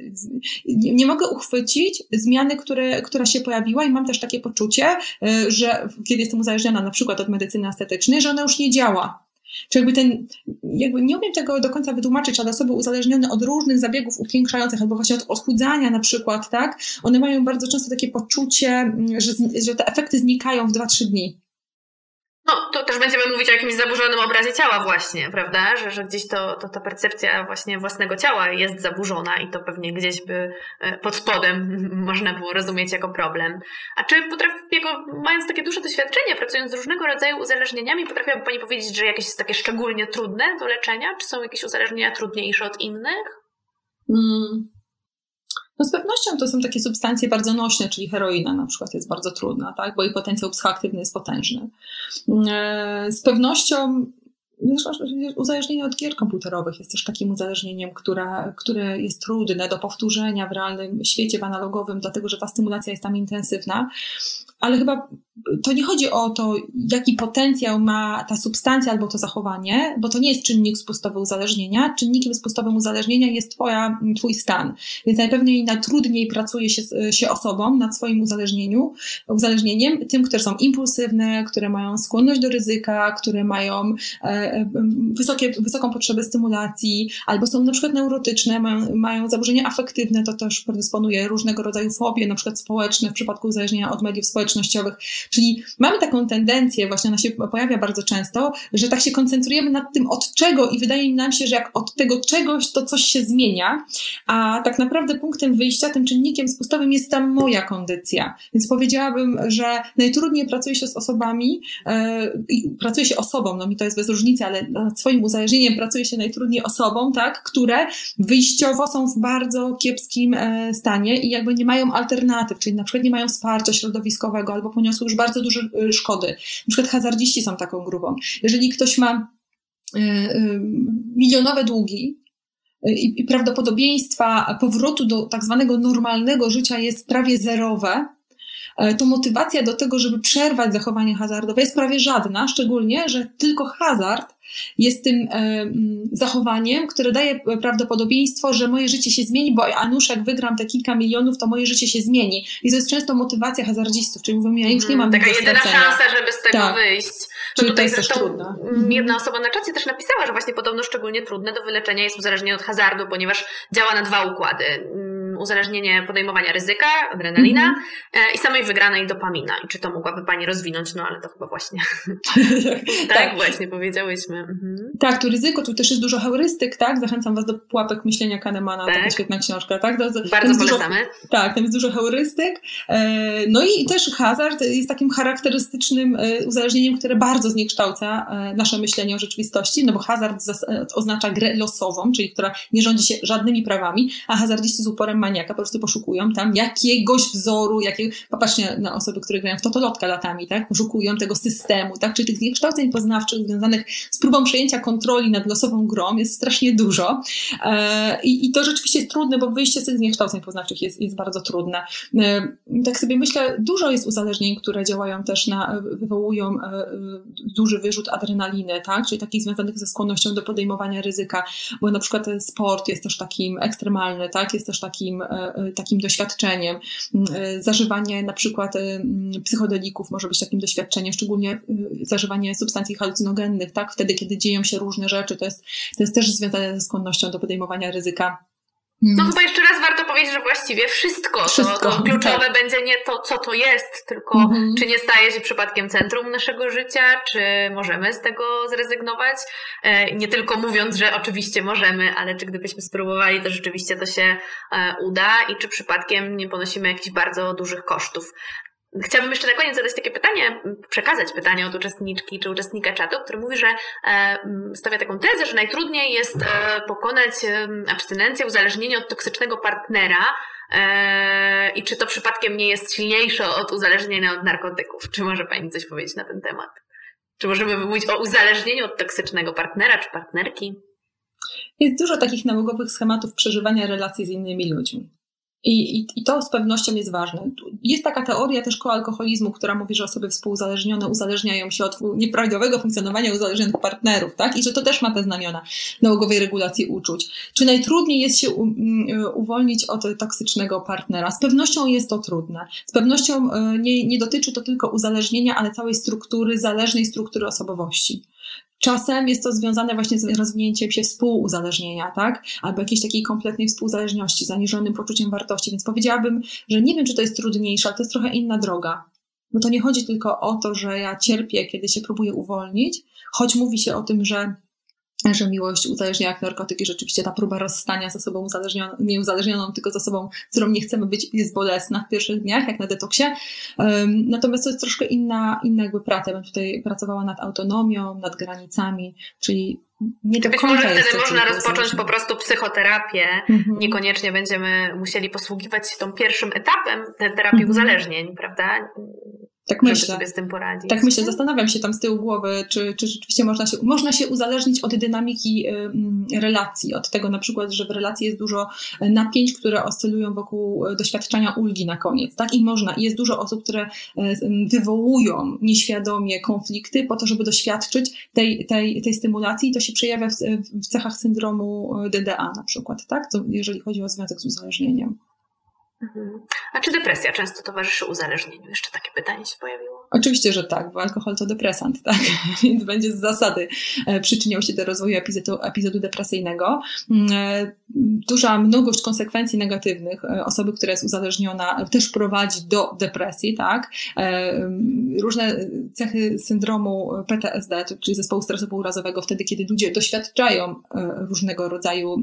Nie, nie mogę uchwycić zmiany, które, która się pojawiła i mam też takie poczucie, e, że kiedy jestem uzależniona na przykład od medycyny estetycznej, że ona już nie działa czy jakby ten, jakby nie umiem tego do końca wytłumaczyć, ale osoby uzależnione od różnych zabiegów upiększających albo właśnie od odchudzania na przykład, tak, one mają bardzo często takie poczucie, że, że te efekty znikają w 2-3 dni. No, to też będziemy mówić o jakimś zaburzonym obrazie ciała właśnie, prawda? Że, że gdzieś to, to ta percepcja właśnie własnego ciała jest zaburzona i to pewnie gdzieś by e, pod spodem można było rozumieć jako problem. A czy potrafi, mając takie duże doświadczenie, pracując z różnego rodzaju uzależnieniami, potrafiłaby Pani powiedzieć, że jakieś jest takie szczególnie trudne do leczenia? Czy są jakieś uzależnienia trudniejsze od innych? Hmm. No z pewnością to są takie substancje bardzo nośne, czyli heroina na przykład jest bardzo trudna, tak? bo jej potencjał psychoaktywny jest potężny. E, z pewnością uzależnienie od gier komputerowych jest też takim uzależnieniem, która, które jest trudne do powtórzenia w realnym świecie, w analogowym, dlatego że ta stymulacja jest tam intensywna. Ale chyba to nie chodzi o to, jaki potencjał ma ta substancja albo to zachowanie, bo to nie jest czynnik spustowy uzależnienia. Czynnikiem spustowym uzależnienia jest twoja, twój stan. Więc najpewniej najtrudniej pracuje się, się osobom nad swoim uzależnieniu, uzależnieniem, tym, które są impulsywne, które mają skłonność do ryzyka, które mają e, e, wysokie, wysoką potrzebę stymulacji, albo są na przykład neurotyczne, mają, mają zaburzenia afektywne, to też predysponuje różnego rodzaju fobie, na przykład społeczne w przypadku uzależnienia od mediów społecznościowych Czyli mamy taką tendencję, właśnie ona się pojawia bardzo często, że tak się koncentrujemy nad tym od czego i wydaje nam się, że jak od tego czegoś to coś się zmienia, a tak naprawdę punktem wyjścia, tym czynnikiem spustowym jest ta moja kondycja. Więc powiedziałabym, że najtrudniej pracuje się z osobami, yy, pracuje się osobą, no mi to jest bez różnicy, ale nad swoim uzależnieniem pracuje się najtrudniej osobom, tak, które wyjściowo są w bardzo kiepskim e, stanie i jakby nie mają alternatyw, czyli na przykład nie mają wsparcia środowiskowego albo poniosły już bardzo duże y, szkody. Na przykład hazardziści są taką grupą. Jeżeli ktoś ma y, y, milionowe długi, i, prawdopodobieństwa powrotu do tak zwanego normalnego życia jest prawie zerowe, to motywacja do tego, żeby przerwać zachowanie hazardowe jest prawie żadna, szczególnie, że tylko hazard jest tym e, zachowaniem, które daje prawdopodobieństwo, że moje życie się zmieni, bo a nuż jak wygram te kilka milionów, to moje życie się zmieni. I to jest często motywacja hazardzistów, czyli mówią, ja już nie mam Taka jedyna szansa, żeby z tego tak. wyjść. Czyli to jest też trudne. Mhm. Jedna osoba na czacie też napisała, że właśnie podobno szczególnie trudne do wyleczenia jest uzależnienie od hazardu, ponieważ działa na dwa układy uzależnienie podejmowania ryzyka, adrenalina mm -hmm. i samej wygranej dopamina. I czy to mogłaby Pani rozwinąć? No ale to chyba właśnie. tak, tak, właśnie powiedziałyśmy. Mhm. Tak, tu ryzyko, tu też jest dużo heurystyk, tak? Zachęcam Was do pułapek myślenia Kahnemana, tak. taka świetna książka, tak? To, Bardzo polecamy. Dużo, tak, tam jest dużo heurystyk. E, no i też hazard jest takim charakterystycznym e, uzależnieniem, które bardzo zniekształca nasze myślenie o rzeczywistości, no bo hazard oznacza grę losową, czyli która nie rządzi się żadnymi prawami, a hazardziści z uporem mają maniaka, po prostu poszukują tam jakiegoś wzoru, jakiego, popatrzcie na osoby, które grają w totolotka latami, tak, poszukują tego systemu, tak, czyli tych zniekształceń poznawczych związanych z próbą przejęcia kontroli nad losową grą jest strasznie dużo. E, i, i to rzeczywiście jest trudne, bo wyjście z tych zniekształceń poznawczych jest, jest bardzo trudne. E, tak sobie myślę, dużo jest uzależnień, które działają też na, wywołują e, duży wyrzut adrenaliny, tak, czyli takich związanych ze skłonnością do podejmowania ryzyka, bo na przykład sport jest też takim ekstremalny, tak, jest też takim E, e, takim, doświadczeniem. Mm, e, zażywanie na przykład mm, psychodelików może być takim doświadczeniem, szczególnie zażywanie substancji halucynogennych, tak? Wtedy, kiedy dzieją się różne rzeczy, to jest, to jest też związane ze skłonnością do podejmowania ryzyka no hmm. chyba jeszcze raz warto powiedzieć, że właściwie wszystko. wszystko to, to kluczowe tak. będzie nie to, co to jest, tylko mm-hmm. czy nie staje się przypadkiem centrum naszego życia, czy możemy z tego zrezygnować. E, nie tylko mówiąc, że oczywiście możemy, ale czy gdybyśmy spróbowali, to rzeczywiście to się e, uda i czy przypadkiem nie ponosimy jakichś bardzo dużych kosztów. Chciałabym jeszcze na koniec zadać takie pytanie, przekazać pytanie od uczestniczki czy uczestnika czatu, który mówi, że e, stawia taką tezę, że najtrudniej jest e, pokonać abstynencję, uzależnienie od toksycznego partnera. E, I czy to przypadkiem nie jest silniejsze od uzależnienia od narkotyków? Czy może Pani coś powiedzieć na ten temat? Czy możemy mówić o uzależnieniu od toksycznego partnera czy partnerki? Jest dużo takich nałogowych schematów przeżywania relacji z innymi ludźmi. I, i, I to z pewnością jest ważne. Jest taka teoria też koalkoholizmu, która mówi, że osoby współuzależnione uzależniają się od nieprawidłowego funkcjonowania uzależnionych partnerów, tak? I że to też ma te znamiona nałogowej regulacji uczuć. Czy najtrudniej jest się u, mm, uwolnić od toksycznego partnera? Z pewnością jest to trudne. Z pewnością e, nie, nie dotyczy to tylko uzależnienia, ale całej struktury, zależnej struktury osobowości. Czasem jest to związane właśnie z rozwinięciem się współuzależnienia, tak? Albo jakiejś takiej kompletnej współzależności, zaniżonym poczuciem wartości. Więc powiedziałabym, że nie wiem, czy to jest trudniejsze, ale to jest trochę inna droga. Bo to nie chodzi tylko o to, że ja cierpię, kiedy się próbuję uwolnić, choć mówi się o tym, że że miłość uzależnia jak narkotyki, rzeczywiście ta próba rozstania z osobą uzależnioną, nie uzależnioną, tylko z osobą, z którą nie chcemy być, jest bolesna w pierwszych dniach, jak na detoksie. Um, natomiast to jest troszkę inna, inna jakby praca. Ja bym tutaj pracowała nad autonomią, nad granicami, czyli nie do Być może wtedy można rozpocząć po prostu psychoterapię. Mhm. Niekoniecznie będziemy musieli posługiwać się tą pierwszym etapem terapii mhm. uzależnień, prawda? Tak myślę. sobie z tym poradzić. Tak myślę, zastanawiam się tam z tyłu głowy, czy, czy rzeczywiście można się, można się uzależnić od dynamiki relacji, od tego na przykład, że w relacji jest dużo napięć, które oscylują wokół e, doświadczenia ulgi na koniec, tak? I można, jest dużo osób, które e, wywołują nieświadomie konflikty po to, żeby doświadczyć tej, tej, tej stymulacji i to się przejawia w, w cechach syndromu e, DDA na przykład, tak? Co, jeżeli chodzi o związek z uzależnieniem. Mhm. A czy depresja często towarzyszy uzależnieniu? Jeszcze takie pytanie się pojawiło. Oczywiście, że tak, bo alkohol to depresant, tak? Więc będzie z zasady e, przyczyniał się do rozwoju epizodu, epizodu depresyjnego. Mm, e, duża mnogość konsekwencji negatywnych e, osoby, która jest uzależniona, też prowadzi do depresji, tak? Różne cechy syndromu PTSD, czyli zespołu stresowo-urazowego, wtedy, kiedy ludzie doświadczają różnego rodzaju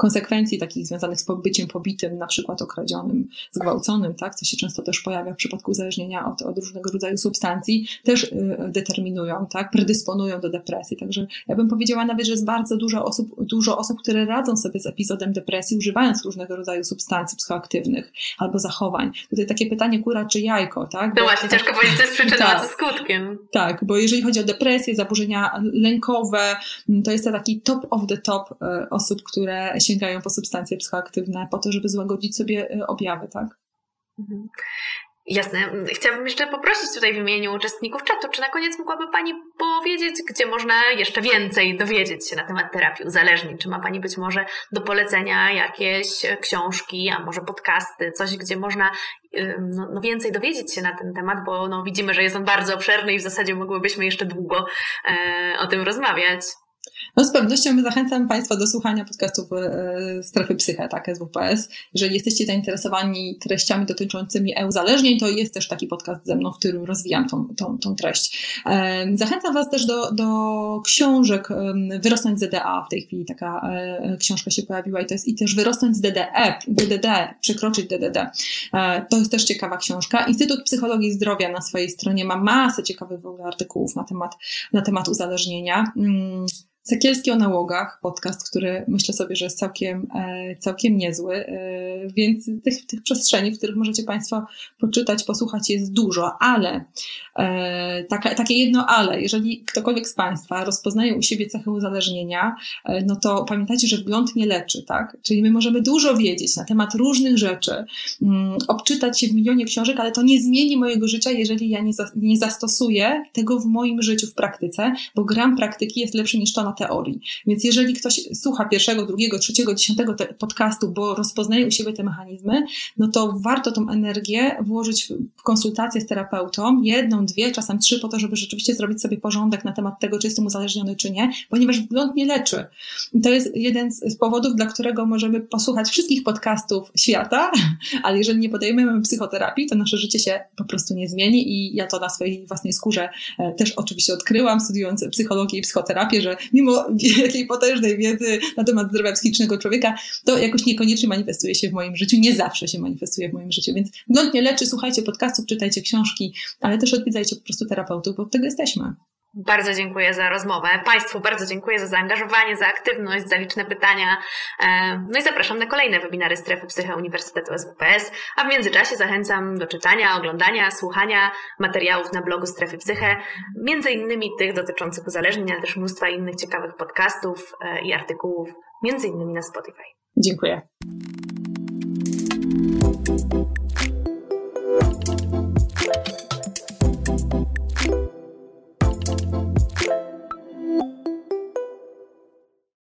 konsekwencji takich związanych z byciem pobitym, na przykład okradzionym, zgwałconym, tak, co się często też pojawia w przypadku uzależnienia od, od różnego rodzaju substancji, też y, determinują, tak, predysponują do depresji. Także ja bym powiedziała nawet, że jest bardzo dużo osób, dużo osób, które radzą sobie z epizodem depresji, używając różnego rodzaju substancji psychoaktywnych albo zachowań. Tutaj takie pytanie, kura czy jajko, tak? No właśnie, ciężko powiedzieć, co jest przyczyną, tak, co skutkiem. Tak, bo jeżeli chodzi o depresję, zaburzenia lękowe, to jest to taki top of the top y, osób, które sięgają po substancje psychoaktywne po to, żeby złagodzić sobie y, objawy, tak? Mhm. Jasne. Chciałabym jeszcze poprosić tutaj w imieniu uczestników czatu, czy na koniec mogłaby Pani powiedzieć, gdzie można jeszcze więcej dowiedzieć się na temat terapii uzależnień? Czy ma Pani być może do polecenia jakieś książki, a może podcasty, coś, gdzie można no, no więcej dowiedzieć się na ten temat, bo no, widzimy, że jest on bardzo obszerny i w zasadzie mogłybyśmy jeszcze długo e, o tym rozmawiać. No z pewnością zachęcam Państwa do słuchania podcastów e, Strefy Psyche, tak, SWPS. Jeżeli jesteście zainteresowani treściami dotyczącymi e-uzależnień, to jest też taki podcast ze mną, w którym rozwijam tą, tą, tą treść. E, zachęcam Was też do, do książek Wyrosnąć z DDA. W tej chwili taka e, książka się pojawiła i to jest i też Wyrosnąć z DDE, DDD, przekroczyć DDD. To jest też ciekawa książka. Instytut Psychologii Zdrowia na swojej stronie ma masę ciekawych artykułów na temat, na temat uzależnienia. Sekielski o nałogach, podcast, który myślę sobie, że jest całkiem, e, całkiem niezły, e, więc tych, tych przestrzeni, w których możecie Państwo poczytać, posłuchać jest dużo, ale e, taka, takie jedno ale, jeżeli ktokolwiek z Państwa rozpoznaje u siebie cechy uzależnienia, no to pamiętajcie, że wgląd nie leczy, tak? Czyli my możemy dużo wiedzieć na temat różnych rzeczy, mm, obczytać się w milionie książek, ale to nie zmieni mojego życia, jeżeli ja nie, za, nie zastosuję tego w moim życiu w praktyce, bo gram praktyki jest lepszy niż to teorii. Więc jeżeli ktoś słucha pierwszego, drugiego, trzeciego, dziesiątego podcastu, bo rozpoznaje u siebie te mechanizmy, no to warto tą energię włożyć w konsultację z terapeutą, jedną, dwie, czasem trzy, po to, żeby rzeczywiście zrobić sobie porządek na temat tego, czy jestem uzależniony, czy nie, ponieważ wgląd nie leczy. I to jest jeden z powodów, dla którego możemy posłuchać wszystkich podcastów świata, ale jeżeli nie podejmiemy psychoterapii, to nasze życie się po prostu nie zmieni i ja to na swojej własnej skórze e, też oczywiście odkryłam, studiując psychologię i psychoterapię, że mimo wielkiej, potężnej wiedzy na temat zdrowia psychicznego człowieka, to jakoś niekoniecznie manifestuje się w moim życiu, nie zawsze się manifestuje w moim życiu, więc wgląd nie leczy, słuchajcie podcastów, czytajcie książki, ale też odwiedzajcie po prostu terapeutów, bo tego jesteśmy. Bardzo dziękuję za rozmowę. Państwu bardzo dziękuję za zaangażowanie, za aktywność, za liczne pytania. E, no i zapraszam na kolejne webinary Strefy Psyche Uniwersytetu SWPS, a w międzyczasie zachęcam do czytania, oglądania, słuchania materiałów na blogu Strefy Psyche, między innymi tych dotyczących uzależnień, ale też mnóstwa innych ciekawych podcastów e, i artykułów, między innymi na Spotify. Dziękuję.